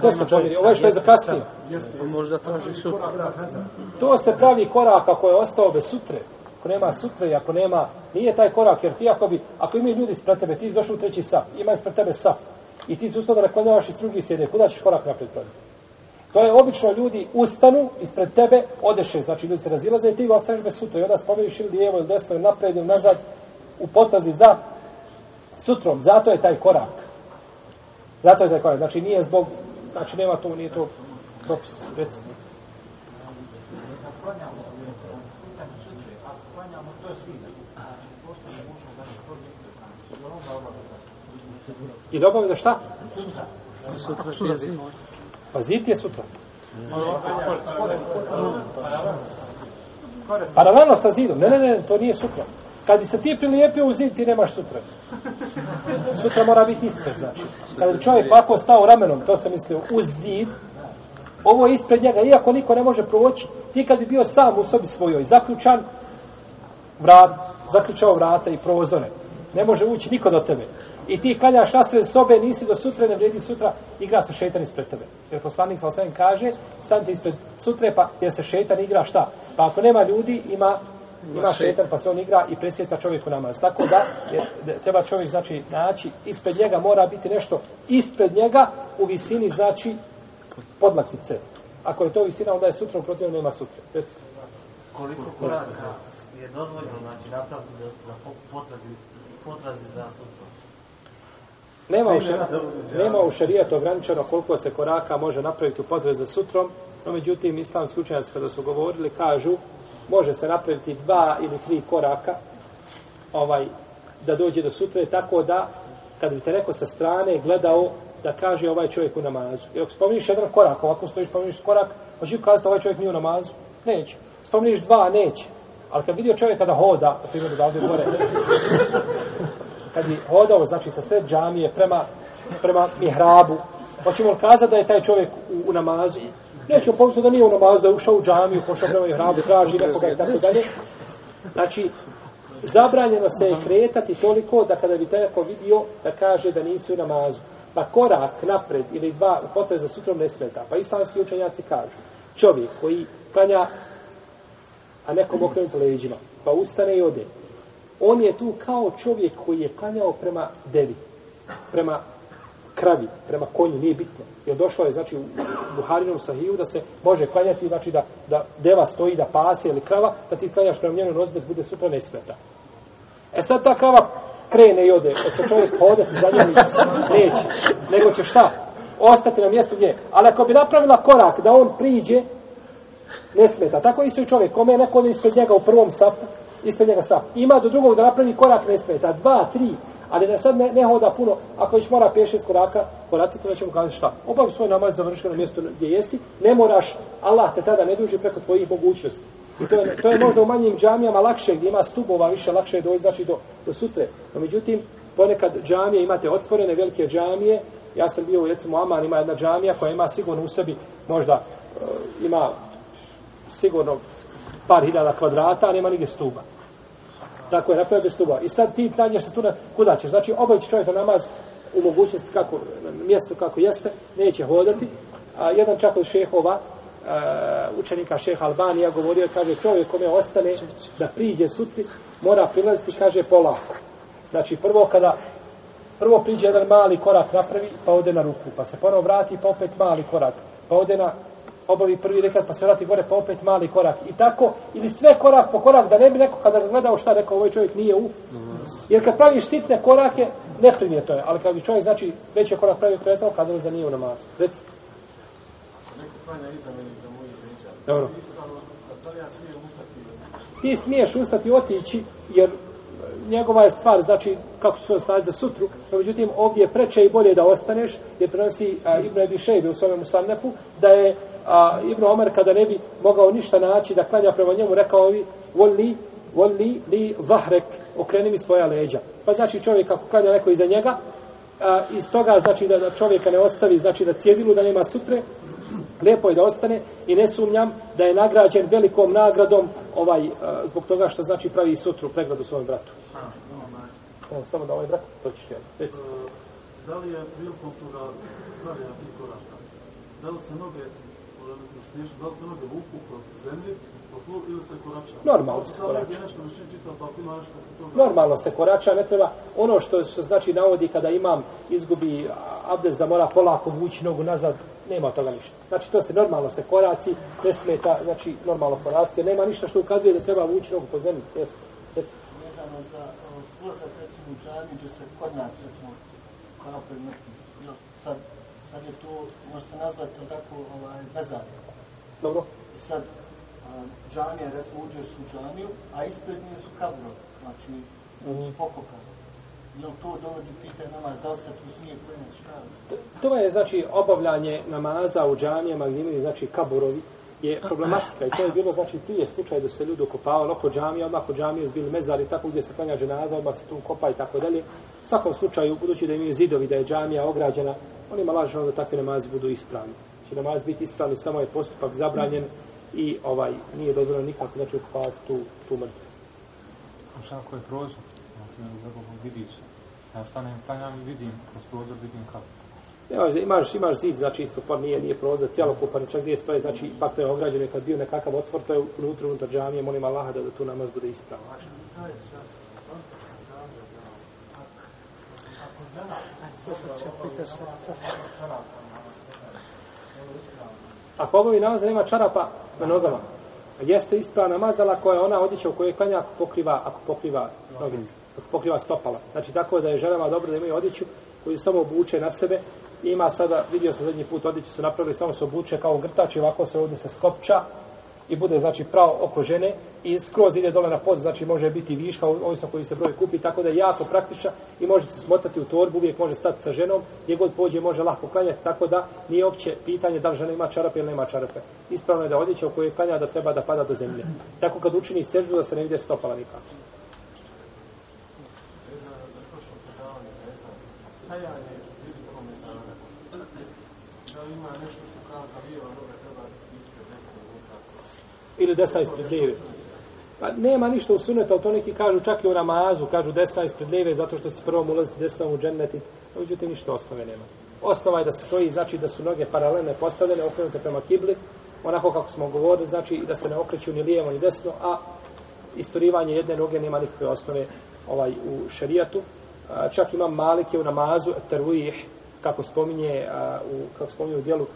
To se pravi, ovo što je zakasnio. Možda traži sutra. To se pravi korak ako je ostao bez sutre. Ako nema sutre i ako nema, nije taj korak, jer ti ako bi, ako imaju ljudi ispred tebe, ti došao u treći saf, ima ispred tebe saf, i ti se ustao da naklanjavaš i s drugi sjede, kuda ćeš korak napred praviti? To je obično ljudi ustanu ispred tebe, odeše, znači ljudi se razilaze i ti ostaneš bez sutra i onda spomeniš ili lijevo ili desno ili napred ili nazad u potrazi za sutrom. Zato je taj korak. Zato je taj korak. Znači nije zbog, znači nema to, nije to propis, recimo. I dobavljamo za šta? Sutra, sutra, Pa zid je sutra. Paralelno sa zidom. Ne, ne, ne, to nije sutra. Kad bi se ti prilijepio u zid, ti nemaš sutra. Sutra mora biti ispred, znači. Kad bi čovjek ovako stao ramenom, to sam mislio, uz zid, ovo je ispred njega, iako niko ne može proći, ti kad bi bio sam u sobi svojoj, zaključan, vrat, zaključao vrata i prozore, ne može ući niko do tebe i ti kaljaš nasred sobe, nisi do sutra, ne vredi sutra, igra se šetan ispred tebe. Jer poslanik sa osvijem kaže, stanite ispred sutre, pa jer se šetan igra šta? Pa ako nema ljudi, ima ima šetan, pa se on igra i presjeca čovjeku namaz. Tako da, je, treba čovjek, znači, naći, ispred njega mora biti nešto ispred njega u visini, znači, podlaktice. Ako je to visina, onda je sutra, u protivnom nema sutra. Reci. koliko koraka je dozvoljeno znači napraviti da, da po- potrazi, potrazi za sutrom? Nema u, šar, nema u šarijatu ograničeno koliko se koraka može napraviti u potrebe za sutrom, no međutim islamski učenjaci kada su govorili kažu može se napraviti dva ili tri koraka ovaj da dođe do sutre tako da kad bi te neko sa strane gledao da kaže ovaj čovjek u namazu. I ako spomniš jedan korak, ovako stojiš, spomniš korak, hoće li kazati ovaj čovjek nije u namazu? Neće. Spomniš dva, neće. Ali kad vidio čovjeka da hoda, na primjer da ovdje gore, *laughs* kad bi hodao, znači sa sred džamije prema, prema mihrabu, hoćemo li kazati da je taj čovjek u, u namazu? Nećemo pomisliti da nije u namazu, da je ušao u džamiju, pošao prema mihrabu, traži nekoga i tako dalje. Znači, zabranjeno se je kretati toliko da kada bi te neko vidio da kaže da nisi u namazu. Pa korak napred ili dva u za sutrom ne smeta. Pa islamski učenjaci kažu, čovjek koji klanja, a nekom okrenut leđima, pa ustane i ode, on je tu kao čovjek koji je klanjao prema devi, prema kravi, prema konju, nije bitno. Jer došlo je, znači, u Buharinom sahiju da se može klanjati, znači, da, da deva stoji, da pase ili krava, da ti klanjaš prema njenoj nozi da bude sutra ne smeta. E sad ta krava krene i ode, hoće čovjek pa hodati za njom, neće. Nego će šta? Ostati na mjestu gdje. Ali ako bi napravila korak da on priđe, ne smeta. Tako isto i čovjek, kome je neko ispred njega u prvom sapu, ispred njega stav. Ima do drugog da napravi korak ne smeta. Dva, tri, ali da sad ne, ne hoda puno. Ako već mora peš šest koraka, koraci, to mu kazati šta. Obavi svoj namaz, završi na mjestu gdje jesi. Ne moraš, Allah te tada ne duži preko tvojih mogućnosti. I to je, to je možda u manjim džamijama lakše, gdje ima stubova, više lakše je doći, znači do, do sutre. No, međutim, ponekad džamije imate otvorene, velike džamije. Ja sam bio, u recimo, Aman ima jedna džamija koja ima sigurno u sebi, možda e, ima sigurno par hiljada kvadrata, a nema nigdje stuba. Tako je, napravio bez stuba. I sad ti nađeš se tu na, kuda ćeš? Znači, obavići čovjek za namaz u mogućnosti kako, na mjestu kako jeste, neće hodati. A, jedan čak od šehova, a, učenika šeha Albanija govorio, kaže, čovjek kome ostane da priđe sutri, mora prilaziti, kaže, polako. Znači, prvo kada prvo priđe jedan mali korak napravi, pa ode na ruku, pa se ponovo vrati, pa opet mali korak, pa ode na obavi prvi rekat, pa se vrati gore, pa opet mali korak. I tako, ili sve korak po korak, da ne bi neko kada ga gledao šta rekao, ovaj čovjek nije u. Jer kad praviš sitne korake, ne primjeto je. Ali kad bi čovjek, znači, veći je korak pravio kretao, kada za nije u namazu. Reci. Neko klanja iza meni, iza mojih leđa. Dobro. Ispravno, da li ja smijem utati? Ti smiješ ustati i otići, jer njegova je stvar, znači, kako će se ostaviti za sutru, no međutim, ovdje je preče i bolje da ostaneš, jer prenosi a, Ibn Ebi Šejbe u svome Musannefu, da je a, Ibn Omer, kada ne bi mogao ništa naći, da klanja prema njemu, rekao bi, voli, voli li vahrek, okreni mi svoja leđa. Pa znači čovjek ako klanja neko iza njega, a, iz toga znači da, da čovjeka ne ostavi, znači da cjezilu, da nema sutre, lijepo je da ostane i ne sumnjam da je nagrađen velikom nagradom ovaj, a, zbog toga što znači pravi sutru pregradu svom bratu. Evo, samo da ovaj brat, to ćeš ti. Reci. Da li je prilikom toga pravljena tih koraka? Da li se noge, se se korača? Normalno se korača. pa. Normalno se korača, ne treba, ono što, što znači navodi kada imam izgubi abdest da mora polako vući nogu nazad, nema toga ništa. Znači to se normalno se koraci, ne smeta, znači normalno koraci, nema ništa što ukazuje da treba vući nogu po zemlji. Reci. vezano za uh, ulazak recimo u džamiju gdje se kod nas recimo kape mrtvi. Jel, sad, sad je to, može se nazvati to tako ovaj, bezavno. Dobro. I sad a, džamija, recimo uđeš u džamiju, a ispred nje su kabro, znači Mhm. su pokopani. Jel to dovodi pitanje nama, da li se tu smije klanjati šta? To je znači obavljanje namaza u džamijama gdje imaju znači kaburovi je problematika i to je bilo znači prije slučaj da se ljudi okopavali oko džamije, odmah oko džamije su bili mezari tako gdje se klanja dženaza, odmah se tu kopa i tako dalje. U svakom slučaju, budući da imaju zidovi, da je džamija ograđena, oni ima lažno da takvi namazi budu ispravni. Znači namaz biti ispravni, samo je postupak zabranjen i ovaj nije dozvoljeno nikako znači okopavati tu, tu mrtvu. A šta ako je prozor? Ako vidi se. Ja stanem, klanjam i vidim, kroz prozor vidim kako. Nemaš, imaš, imaš zid, znači isto pa nije, nije prozor, cjelokupan, čak gdje stoje, znači ipak to je ograđeno, kad bio nekakav otvor, to je unutra, unutar džamije, molim Allaha da, da tu namaz bude ispravan. Ako obavi namaz da nema čarapa na nogama, Jeste ispravna mazala koja je ona odjeća u kojoj klanja, ako pokriva, ako pokriva noge, ako pokriva stopala. Znači tako da je ženama dobro da imaju odjeću koju samo obuče na sebe. I ima sada, vidio sam zadnji put, odjeću se napravili, samo se obuče kao grtač i ovako se ovdje se skopča i bude znači pravo oko žene i skroz ide dole na pod, znači može biti viška, ovisno koji se broj kupi, tako da je jako praktična i može se smotati u torbu, uvijek može stati sa ženom, gdje god pođe može lako klanjati, tako da nije opće pitanje da li žena ima čarape ili nema čarape. Ispravno je da odjeća u kojoj klanja da treba da pada do zemlje. Tako kad učini seždu da se ne vide stopala nikako. Stajanje prilikom mezana. Da li ima nešto što kao da lijeva ono noga treba ispred desne ruka? ili desna ispred lijeve. Pa nema ništa u sunetu, ali to neki kažu čak i u namazu, kažu desna ispred lijeve zato što se prvom ulaziti desnom u džennetit. No, međutim, ništa osnove nema. Osnova je da se stoji, znači da su noge paralelne postavljene, okrenute prema kibli, onako kako smo govorili, znači da se ne okreću ni lijevo ni desno, a isturivanje jedne noge nema nikakve osnove ovaj u šerijatu. Čak ima Malik je u namazu tervih, kako spominje a, u kako spominje u dijelu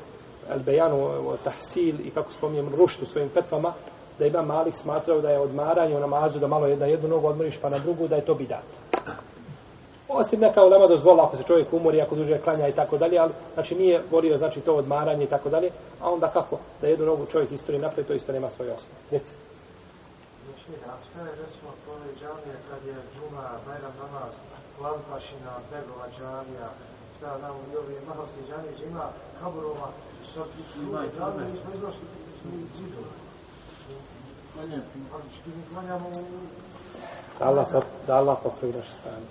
El Bejanu o Tahsil i kako spominjem u svojim petvama, da ima Malik smatrao da je odmaranje u namazu, da malo jedna jednu nogu odmoriš pa na drugu, da je to bidat. Osim neka ulema dozvola ako se čovjek umori, ako duže klanja i tako dalje, ali znači nije govorio znači to odmaranje i tako dalje, a onda kako da jednu nogu čovjek istori naprijed, to isto nema svoje osnove. Deci. Znači, a šta je recimo to ove džamije kad je džuma, Bajram namaz, Lampašina, Begova džamija, šta ja znam, i ove mahalske džamije gdje ima kaburova, džamije, mi smo izlašli mi zidova. Mi klanjamo u... Da Allah, pop- da Allah popravi naše stanje.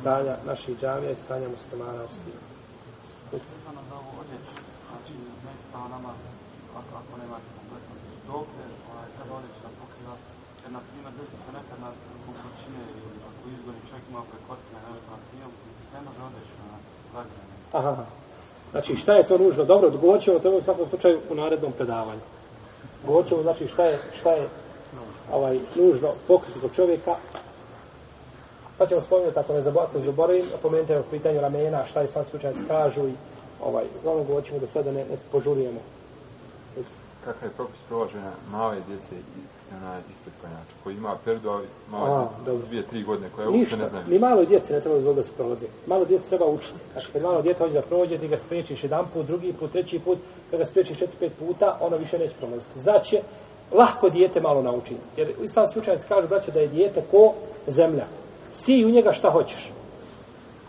Stanja naših džamija i stanja muslimana u svijetu. Vezano za ovu odjeću, znači neispravo namaz, ako, ako nemate kompletno dokle, ovaj, treba odjeću da pokriva, jer na primjer desi se nekad na kućine ili ako izgoni čovjek ima prekotine nešto na tijelu, ne može odjeću na zagrane. Aha. Znači, šta je to nužno? Dobro, govorit ćemo o tome u svakom slučaju u narednom predavanju. Govorit ćemo, znači, šta je, šta je ovaj, nužno pokriti kod čovjeka. Pa ćemo spomenuti, ako ne zaboravim, ako zaboravim, pomenite o pitanju ramena, šta je sam slučajac kažu i ovaj, uglavnom govorit ćemo da sada ne, ne požurijemo. Kakav je propis prolaženja male djece i onaj ispred klanjača, koji ima perdu, a male A, djece, dvije, tri godine, koje uopće Ništa, ne znaju. ni malo djece ne treba dozvoliti da se prolazi. Malo djece treba učiti. Znači, kad malo djete hoće da prođe, ti ga spriječiš jedan put, drugi put, treći put, kad ga spriječiš četiri, pet puta, ono više neće prolaziti. Znači, lahko dijete malo nauči. Jer islamski učenjaci kažu, braćo, da je dijete ko zemlja. Si u njega šta hoćeš.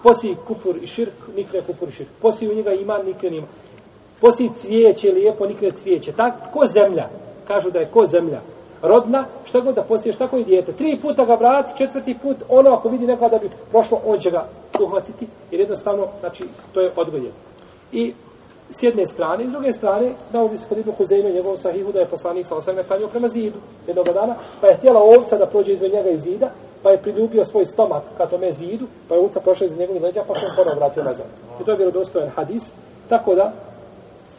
Posi kufur i širk, nikne kufur i širk. Posi u njega iman, nikne nima. Posi cvijeće lijepo, nikne cvijeće. Tak, ko zemlja. Kažu da je ko zemlja. Rodna, šta god da posiješ, tako i dijete. Tri puta ga vrati, četvrti put, ono ako vidi nekoga da bi prošlo, on će ga uhvatiti. Jer jednostavno, znači, to je odgoj. I s jedne strane, i s druge strane, navodi se kod Ibnu Huzeyme u njegovom sahihu da je poslanik sa osam neklanio prema zidu jednog dana, pa je htjela ovca da prođe između njega i zida, pa je priljubio svoj stomak ka tome zidu, pa je ovca prošla iz njegovih leđa, pa se on ponovno vratio nazad. I to je vjerodostojan hadis, tako da,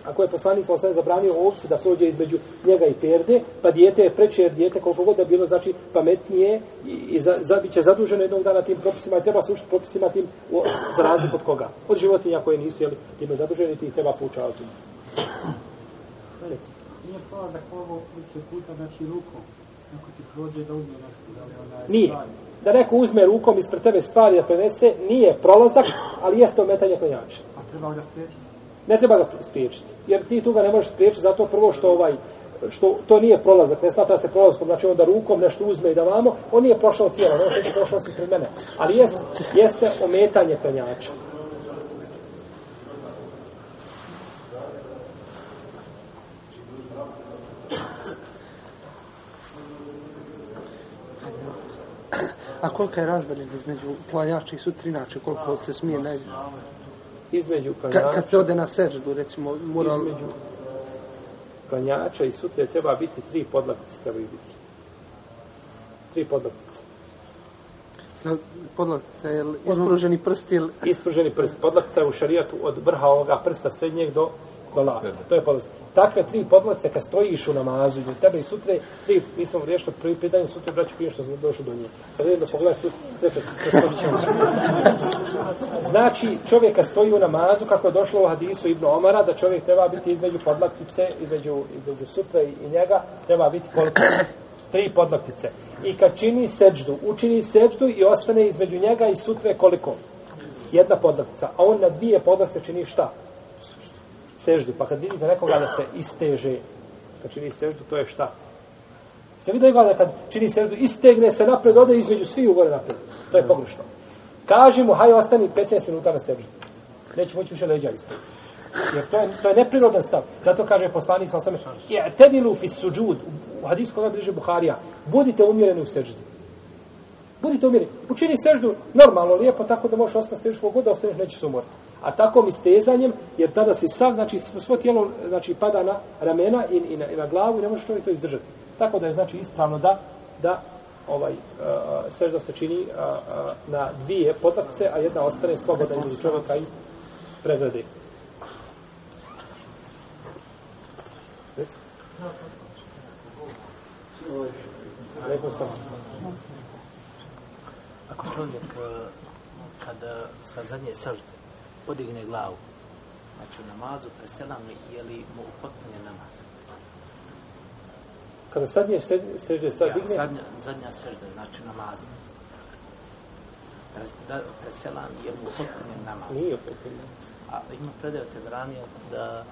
ako je poslanik sa zabranio ovci da prođe između njega i perde, pa dijete je preče, jer dijete koliko god da bilo, znači pametnije i, i za, za, bit će zaduženo jednog dana tim propisima i treba se učiti propisima tim u, za razliku od koga? Od životinja koje nisu, jeli, time zaduženi, ti ih treba poučavati. Nije polazak ovo više puta, znači rukom. Ako ti prođe da uzme nešto, da li ona je Nije. stvar. Da neko uzme rukom ispred tebe stvari da prenese, nije prolazak, ali jeste ometanje klanjača. A treba ga spriječiti. Ne treba ga spriječiti. Jer ti tu ga ne možeš spriječiti zato prvo što ovaj što to nije prolazak, ne smatra se prolazkom, znači on da rukom nešto uzme i da vamo, on nije prošao tijelo, on što prošao si pred mene. Ali jest, jeste ometanje penjača. A kolika je razdalja između klanjača i sutrinača, koliko se smije najbolje? Između Kad, kad se klanjača, ode na seždu, recimo, mora... između klanjača i sutre treba biti tri podlaktice, trebaju biti. Tri podlaktice. Podlaktica, je ispruženi prst ili... Ispruženi prst. Podlaktica je u šarijatu od vrha ovoga prsta srednjeg do, do. To je podlaktica. Takve tri podlace kad stojiš u namazu, i tebe i sutre, tri, mi smo riješili prvi pitanje, sutre braću prije što smo došli do nje. Sad jedno pogledaj tu, rekao. Znači, čovjeka stoji u namazu, kako je došlo u hadisu Ibnu Omara, da čovjek treba biti između podlaktice, između, između sutra i, i njega, treba biti koliko? Tri podlaktice. I kad čini seđdu, učini seđdu i ostane između njega i sutre koliko? Jedna podlaktica. A on na dvije podlaktice čini šta? Seždu. Pa kad vidite nekoga da se isteže, kad čini seždu, to je šta? Ste vidjeli da kad čini seždu, istegne se napred, ode između svi ugore gore napred. To je pogrešno. Kaži mu, haj ostani 15 minuta na seždu. Neće moći više leđa ispred. Jer to je, to je neprirodan stav. Zato kaže poslanik sa osame, i'tedilu fi suđud, u hadisku koga bliže Buharija, budite umjereni u seždi. Budite umjereni. Učini seždu normalno, lijepo, tako da možeš ostati seždu kogod da ostaneš, nećeš se umoriti. A tako mi stezanjem, jer tada si sav, znači svo tijelo znači, pada na ramena i, i, na, i na glavu i ne možeš čovjek to izdržati. Tako da je znači ispravno da da ovaj uh, sežda se čini uh, uh, na dvije podlakce, a jedna ostane slobodna između čovjeka i pregrade. Reci. Rekao sam. Ako čovjek e, kada sa zadnje sažde podigne glavu, znači u namazu preselam je li mu upotpunje namaz? Kada sadnje sežde sad Ja, digne, zadnja, zadnja sežda, znači namazu. Pres- Da, preselam je mu upotpunje namaz. nije upotpunjen. A ima predaj od Tebranija da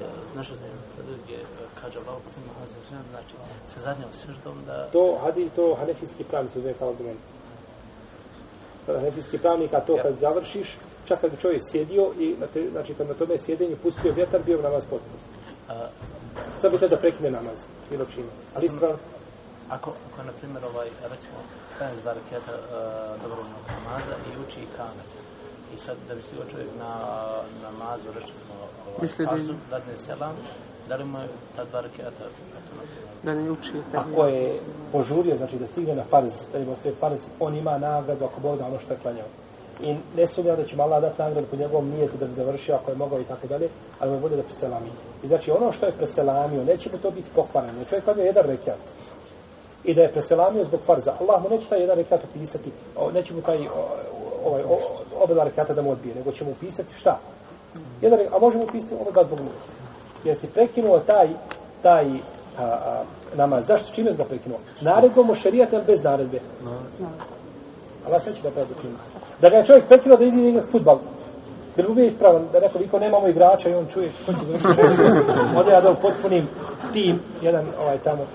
e, naša zemlja predaj gdje e, kaže Allah poslanik Muhammed sallallahu alejhi ve sellem, znači sa zadnjom seždom da To hadi to hanefijski pravnici uzme kao argument. Kada hanefijski pravnik, a to kad završiš, čak kad bi čovjek sjedio i znači kad na tome sjedenju pustio vjetar, bio bi namaz potpuno. Sad bi da prekine namaz, bilo čime. Ali ispravno, Ako, ako na primjer, ovaj, recimo, dajem dva raketa uh, dobrovoljnog namaza i uči i kamer. I sad, da bi stigao čovjek na namazu, rečemo, ovaj, Misli da- kazu, dadne selam, da li mu je ta dva raketa? Da ne uči. ako je požurio, znači da stigne na farz, da im ostaje farz, on ima nagradu ako Bog da ono što je klanjao. I ne sumnjam da će mu Allah dati nagradu po njegovom nijetu da bi završio ako je mogao i tako dalje, ali mu je bolje da preselami. I znači ono što je preselamio, neće mu to biti pokvareno. Jer Čovjek klanjao jedan rekiat i da je preselamio zbog farza. Allah mu neće taj jedan rekiat upisati, neće mu taj ovaj, o, oba dva rekiata da mu odbije, nego će mu upisati šta? Jedan, a može mu upisati oba dva zbog nuje. Jer si prekinuo taj, taj a, a, namaz. Zašto? Čime si ga prekinuo? Naredbom o šarijata ili bez naredbe? Allah sve će da treba čini. Da ga je čovjek prekinuo da ide igrati futbal. Bi li bio ispravan da neko viko nemamo igrača i on čuje ko će završiti *laughs* Ode ja da potpunim tim, jedan ovaj tamo.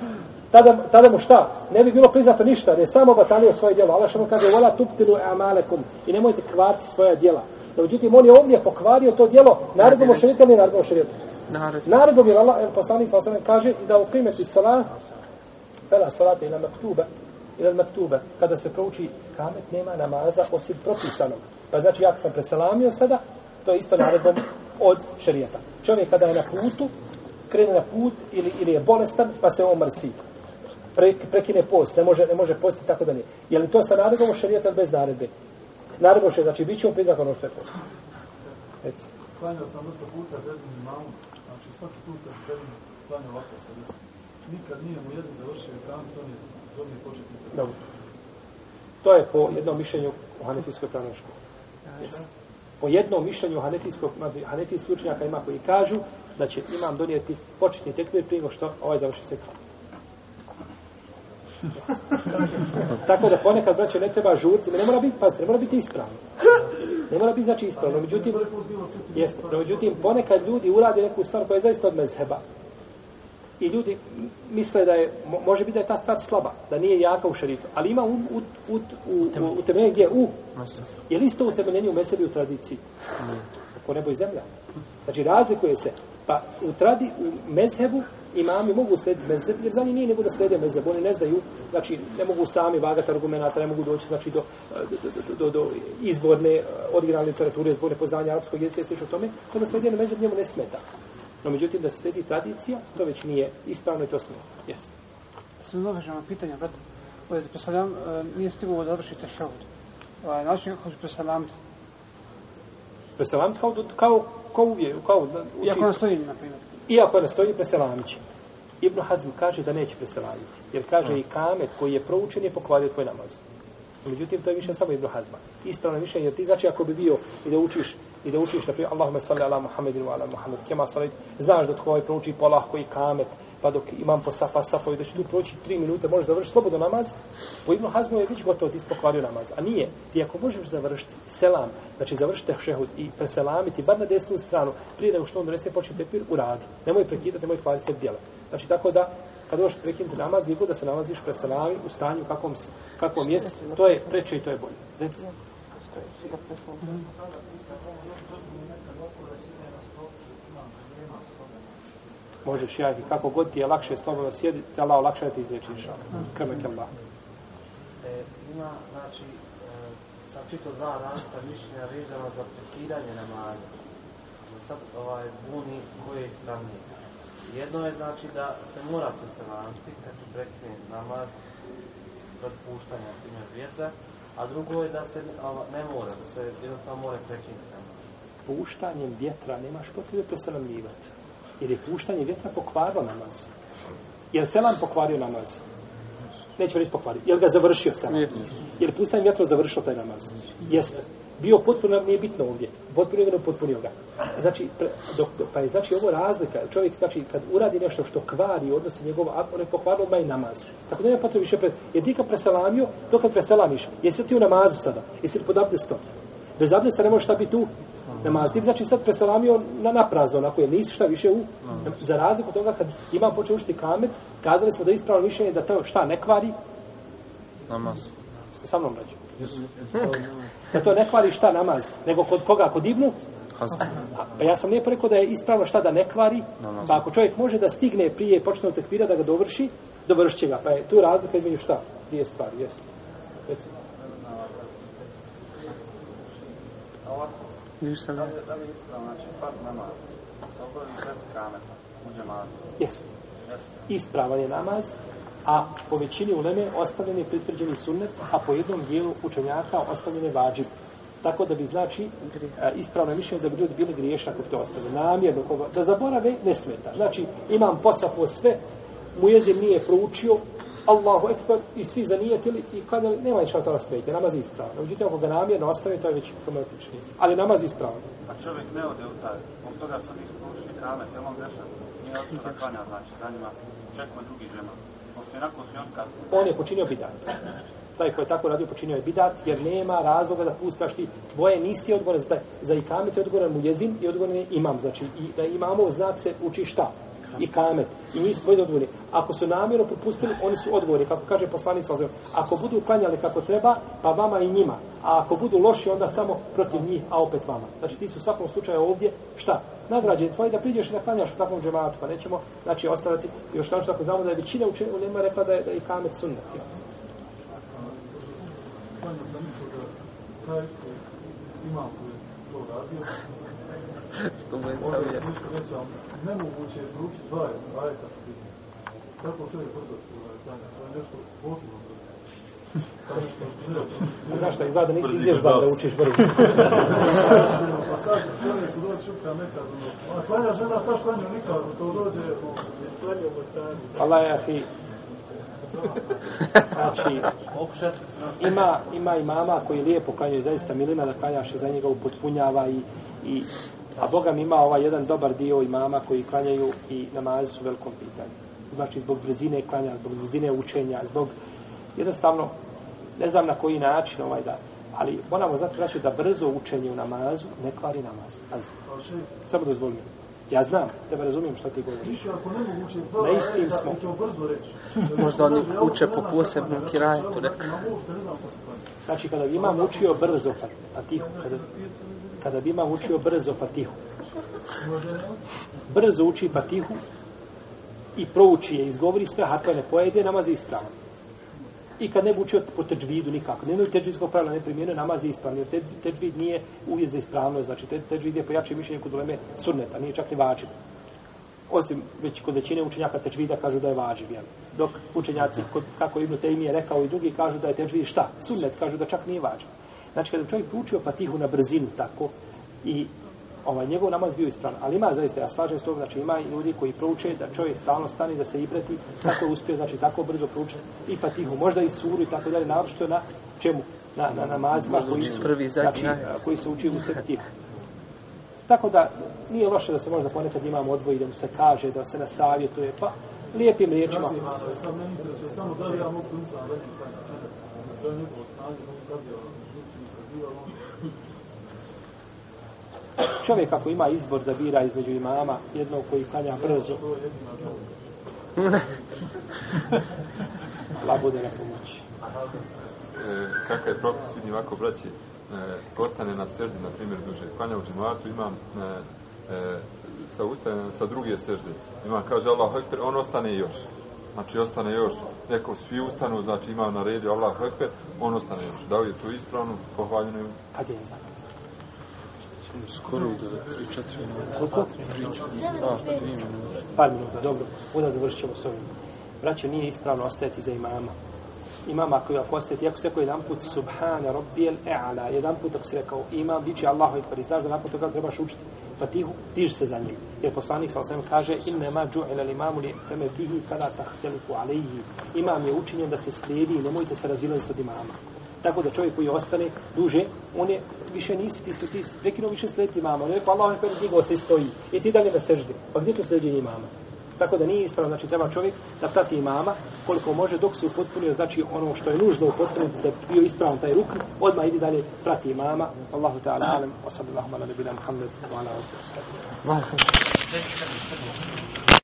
Tada, tada mu šta? Ne bi bilo priznato ništa, jer je samo batalio svoje djelo. Allah što mu kaže, vola tuptilu amalekum i nemojte kvarti svoja djela. No, međutim, on je ovdje pokvario to djelo naredbom o šarijetu ili nije naredbom o šarijetu? Narod. Naredbom je Allah, poslanik sa osam kaže da ukrimeti salat, fela salate ila maktube, ila maktube, kada se prouči kamet, nema namaza osim propisanog. Pa znači, ja sam preselamio sada, to je isto naredbom od šarijeta. Čovjek kada je na putu, krene na put ili, ili je bolestan, pa se on mrsi. Pre, prekine post, ne može, ne može postiti tako da nije. Je li to sa naredbom šarijeta bez naredbe? Naredbom šarijeta, znači bit će mu priznat ono što je post. Reci. Klanjao sam dosta puta za jednim imamom, znači svaki put kad se sedim, klanjao ovako sa desnim. Nikad nije mu jezik završio ekran, to nije, to nije početni trenutak. Dobro. To je po jednom mišljenju u Hanefijskoj pravnoj školi. Yes. Po jednom mišljenju Hanefijskog, Hanefijskih učenjaka ima koji kažu da će imam donijeti početni tekbir prije što ovaj završi se kao. *laughs* Tako da ponekad, braće, ne treba žuriti, ne mora biti, pazite, ne mora biti ispravno. Ne mora biti, znači, ispravno. Međutim, jeste, no, međutim, ponekad ljudi urade neku stvar koja je zaista od mezheba. I ljudi misle da je, mo- može biti da je ta stvar slaba, da nije jaka u šeritu, ali ima u, u, u, u, u, utemeljenje gdje? U, je li isto utemeljenje u mesebi u tradiciji? Ako nebo i zemlja. Znači, razlikuje se. Pa u, tradi, u mezhebu imami mogu slediti mezheb, jer za njih nije nego da slede mezheb. Oni ne znaju, znači, ne mogu sami vagati argumenta, ne mogu doći znači, do, do, do, do, do izvorne, eh, originalne literature, izvorne poznanja arapskog jezika i slično tome, to da na mezheb njemu ne smeta. No, međutim, da se sledi tradicija, to već nije ispravno i to smeta. Jeste. Sam dovežemo pitanja, brate. Ovo je za nije stigao da završite šahud. Ovaj, način kako ću presalamiti. Preselamit kao, kao, kao uvijek, kao da uči. Iako na stojim, na primjer. Iako ne stoji preselamit će. Ibn Hazm kaže da neće preselamiti. Jer kaže i kamet koji je proučen je pokvario tvoj namaz. Međutim, to je više samo Ibn Hazma. Ispravno mišljenje, jer ti znači ako bi bio i da učiš i da učiš, na primjer, Allahumma salli ala Muhammedin wa ala Muhammed, kema salit, znaš da tko ovaj prouči polahko i kamet, pa dok imam po safa safa i da će tu proći tri minute, možeš završiti slobodno namaz, po Ibnu Hazmu je već gotovo ti spokvario namaz. A nije, ti ako možeš završiti selam, znači završiti šehud i preselamiti, bar na desnu stranu, prije nego što on donese počne tepir, uradi. Nemoj prekidati, nemoj kvariti se djela. Znači tako da, kad dođeš prekinuti namaz, nije da se nalaziš preselami u stanju kakvom, kakvom jesi, to je preče i to je bolje. Reci. Možeš ja kako god ti je lakše slobodno sjedi, te Allah olakša da ti izliječi inša. Kremek Allah. E, ima, znači, e, sam čito dva rasta mišljenja vezano za prekidanje namaza. Sad ovaj buni koje je ispravnije. Jedno je znači da se mora preselamiti kad se prekine namaz kod puštanja primjer vjetra, a drugo je da se ne mora, da se jednostavno mora prekinuti namaz. Puštanjem vjetra nemaš potrebe preselamljivati. Jer je puštanje vjetra pokvarilo namaz. Jer selam pokvario namaz? Neće reći pokvario. Jel ga završio selam? Jer puštanje vjetra završilo taj namaz? Jeste. Bio potpuno, nije bitno ovdje. Potpuno je potpunio ga. Znači, dok, pa je znači ovo razlika. Čovjek, znači, kad uradi nešto što kvari odnosi njegov, a on je pokvarilo odmah i namaz. Tako da nema potrebe više pred... Jer ti kad preselamio, dok kad preselamiš, jesi li ti u namazu sada? Jesi li pod abdestom? Bez abdesta ne možeš šta biti tu namaz. Ti znači sad preselamio na, na prazno, onako je nisi šta više u... No. Za razliku toga kad imam počeo učiti kamet, kazali smo da je ispravno mišljenje da to šta ne kvari? Namaz. Ste sa mnom rađu? da to ne kvari šta namaz, nego kod koga? Kod Ibnu? Pa ja sam lijepo rekao da je ispravno šta da ne kvari, namaz. pa ako čovjek može da stigne prije počne tekvira da ga dovrši, dovršit će ga. Pa je tu razlika između šta? Dvije stvari, jesu. Recimo. Ništa ne. Da li ispravno, znači, fat namaz, se obavi bez kameta, u džematu? Ispravan je namaz, a po većini uleme ostavljen je pritvrđeni sunnet, a po jednom dijelu učenjaka ostavljen je vađib. Tako da bi znači ispravno je mišljenje da bi ljudi bili griješni ako to ostave. Namjerno koga, da zaborave ne smeta. Znači imam posafo sve, mu jezim nije proučio, Allahu ekber i svi zanijetili i kada nema ništa toga smetje, namaz je ispravan. Međutim, ako ga namjerno ostave, to je već problematičnije. Ali namaz je ispravan. A čovjek ne ode u taj, od toga što nisu proučili kamet, je on grešan? Nije otišao da klanja, znači, za njima čekuje drugi žena. Poslije nakon svi on kasno. On je počinio bidat. Taj koji je tako radio počinio je bidat, jer nema razloga da pustaš ti tvoje nisti odgovoran za. Za ikamet je odgovoran mu jezin i odgovoran je imam. Znači, i da imamo znak se uči šta? I kamet. I nisu svoji odgovorni. Ako su namjerno propustili, oni su odgovorni. Kako kaže poslanica Ozir, ako budu klanjali kako treba, pa vama i njima. A ako budu loši, onda samo protiv njih, a opet vama. Znači ti su u svakom slučaju ovdje, šta? Nagrađeni tvoji da priđeš i da klanjaš u takvom džematu. Pa nećemo, znači, ostaviti. Još tamo što ako znamo da je većina u nema rekla da je, da je kamet sunnet. Ja. Imam to radio, to mu je stavio. Nemoguće je proučiti dva ajeta. Kako čovjek brzo klanja? To je nešto posebno brzo. Znaš šta, izgleda da nisi izvježban da učiš brzo. pa sad čovjek dođe šupka neka za nos. A klanja žena, šta klanja nikako, to dođe u isklanje u stanje. Allah je ahi. Znači, ima, ima i mama koji lijepo klanjaju, zaista milina da klanjaš i za njega upotpunjava i, i A Boga mi ima ovaj jedan dobar dio imama koji klanjaju i namazi su velikom pitanju. Znači zbog brzine klanja, zbog brzine učenja, zbog jednostavno, ne znam na koji način ovaj da, ali moramo znati znači da brzo učenje u namazu ne kvari namaz. Pazite. Samo dozvolim. Ja znam, tebe razumijem što ti govoriš. Na istim smo. Možda oni uče po posebnom kirajetu, rekao. Znači, kada imam učio brzo, pa tiho, kada, kada bi imam učio brzo Fatihu. Brzo uči Fatihu i prouči je, izgovori sve, a pojede, namaz je ispravan. I kad ne bi učio po teđvidu nikako, nemaju teđvidskog pravila, ne primjenuje, namaz je ispravan, jer teđvid nije uvijek za ispravno, znači teđvid je pojače mišljenje kod uleme sunneta, nije čak ni vađiv. Osim već kod većine učenjaka teđvida kažu da je vađiv, jel? Dok učenjaci, kod, kako Ibn Taymi je rekao i drugi, kažu da je teđvid šta? Sunnet, kažu da čak nije vađiv. Znači, kada čovjek učio Fatihu na brzinu tako i ovaj njegov namaz bio ispravan. Ali ima zaista, ja slažem s znači ima i ljudi koji prouče da čovjek stalno stane da se ibrati, tako je uspio, znači tako brzo proučiti i patihu, možda i suru i tako dalje, naročito na čemu? Na, na namazima koji su, Prvi, znači, a, koji se uči u septihu. Tako da nije loše da se možda ponekad imamo odvoji, da mu se kaže, da se nasavjetuje, pa lijepim riječima. Sad mene interesuje samo da li ja mogu veliki klanjač. To je njegovo stanje, on ukazio, bio on Čovjek ako ima izbor da bira između imama, jednog koji klanja brzo, *laughs* Allah bude na pomoći. e, kakav je propis, vidim ovako, braći, e, ostane na seždi, na primjer, duže. Klanja u džematu, imam e, e, sa ustane sa druge sežde. Imam, kaže Allah on ostane još. Znači, ostane još. Neko svi ustanu, znači ima na redu Allah Ekber, on ostane još. Da li je to ispravno, pohvaljeno je Kad je izan? Skoro do 3-4 minuta. Koliko? Priča. Da, 3 minuta. Par minuta, dobro. Onda završit ćemo s ovim. Braćo, nije ispravno ostajati za imama. Imam ako je ako ostajati, ako se rekao jedan put Subhana Rabbijel E'ala, jedan put ako se rekao imam, će Allahu Ekber. I znaš da nakon toga trebaš učiti Fatihu, diž se za njim. Jer poslanik sa osvijem kaže inne ma džu'ila limamu li teme bihi kada tahteliku alejhi. Imam je učinjen da se slijedi i nemojte se razilaziti od imama. Tako da čovjek koji ostane duže, on je više nisi, ti su ti prekinuo više slijediti imama. On je rekao, Allah je digao se stoji. I ti dalje na seždi. Pa gdje će slijedjenje imama? Tako da nije ispravno, znači treba čovjek da prati imama koliko može dok se upotpunio, znači ono što je nužno upotpuniti da bi bio ispravan taj rukn, odmah idi dalje prati imama. Allahu ta'ala alam, wa sallallahu ala nebina Muhammed, wa ala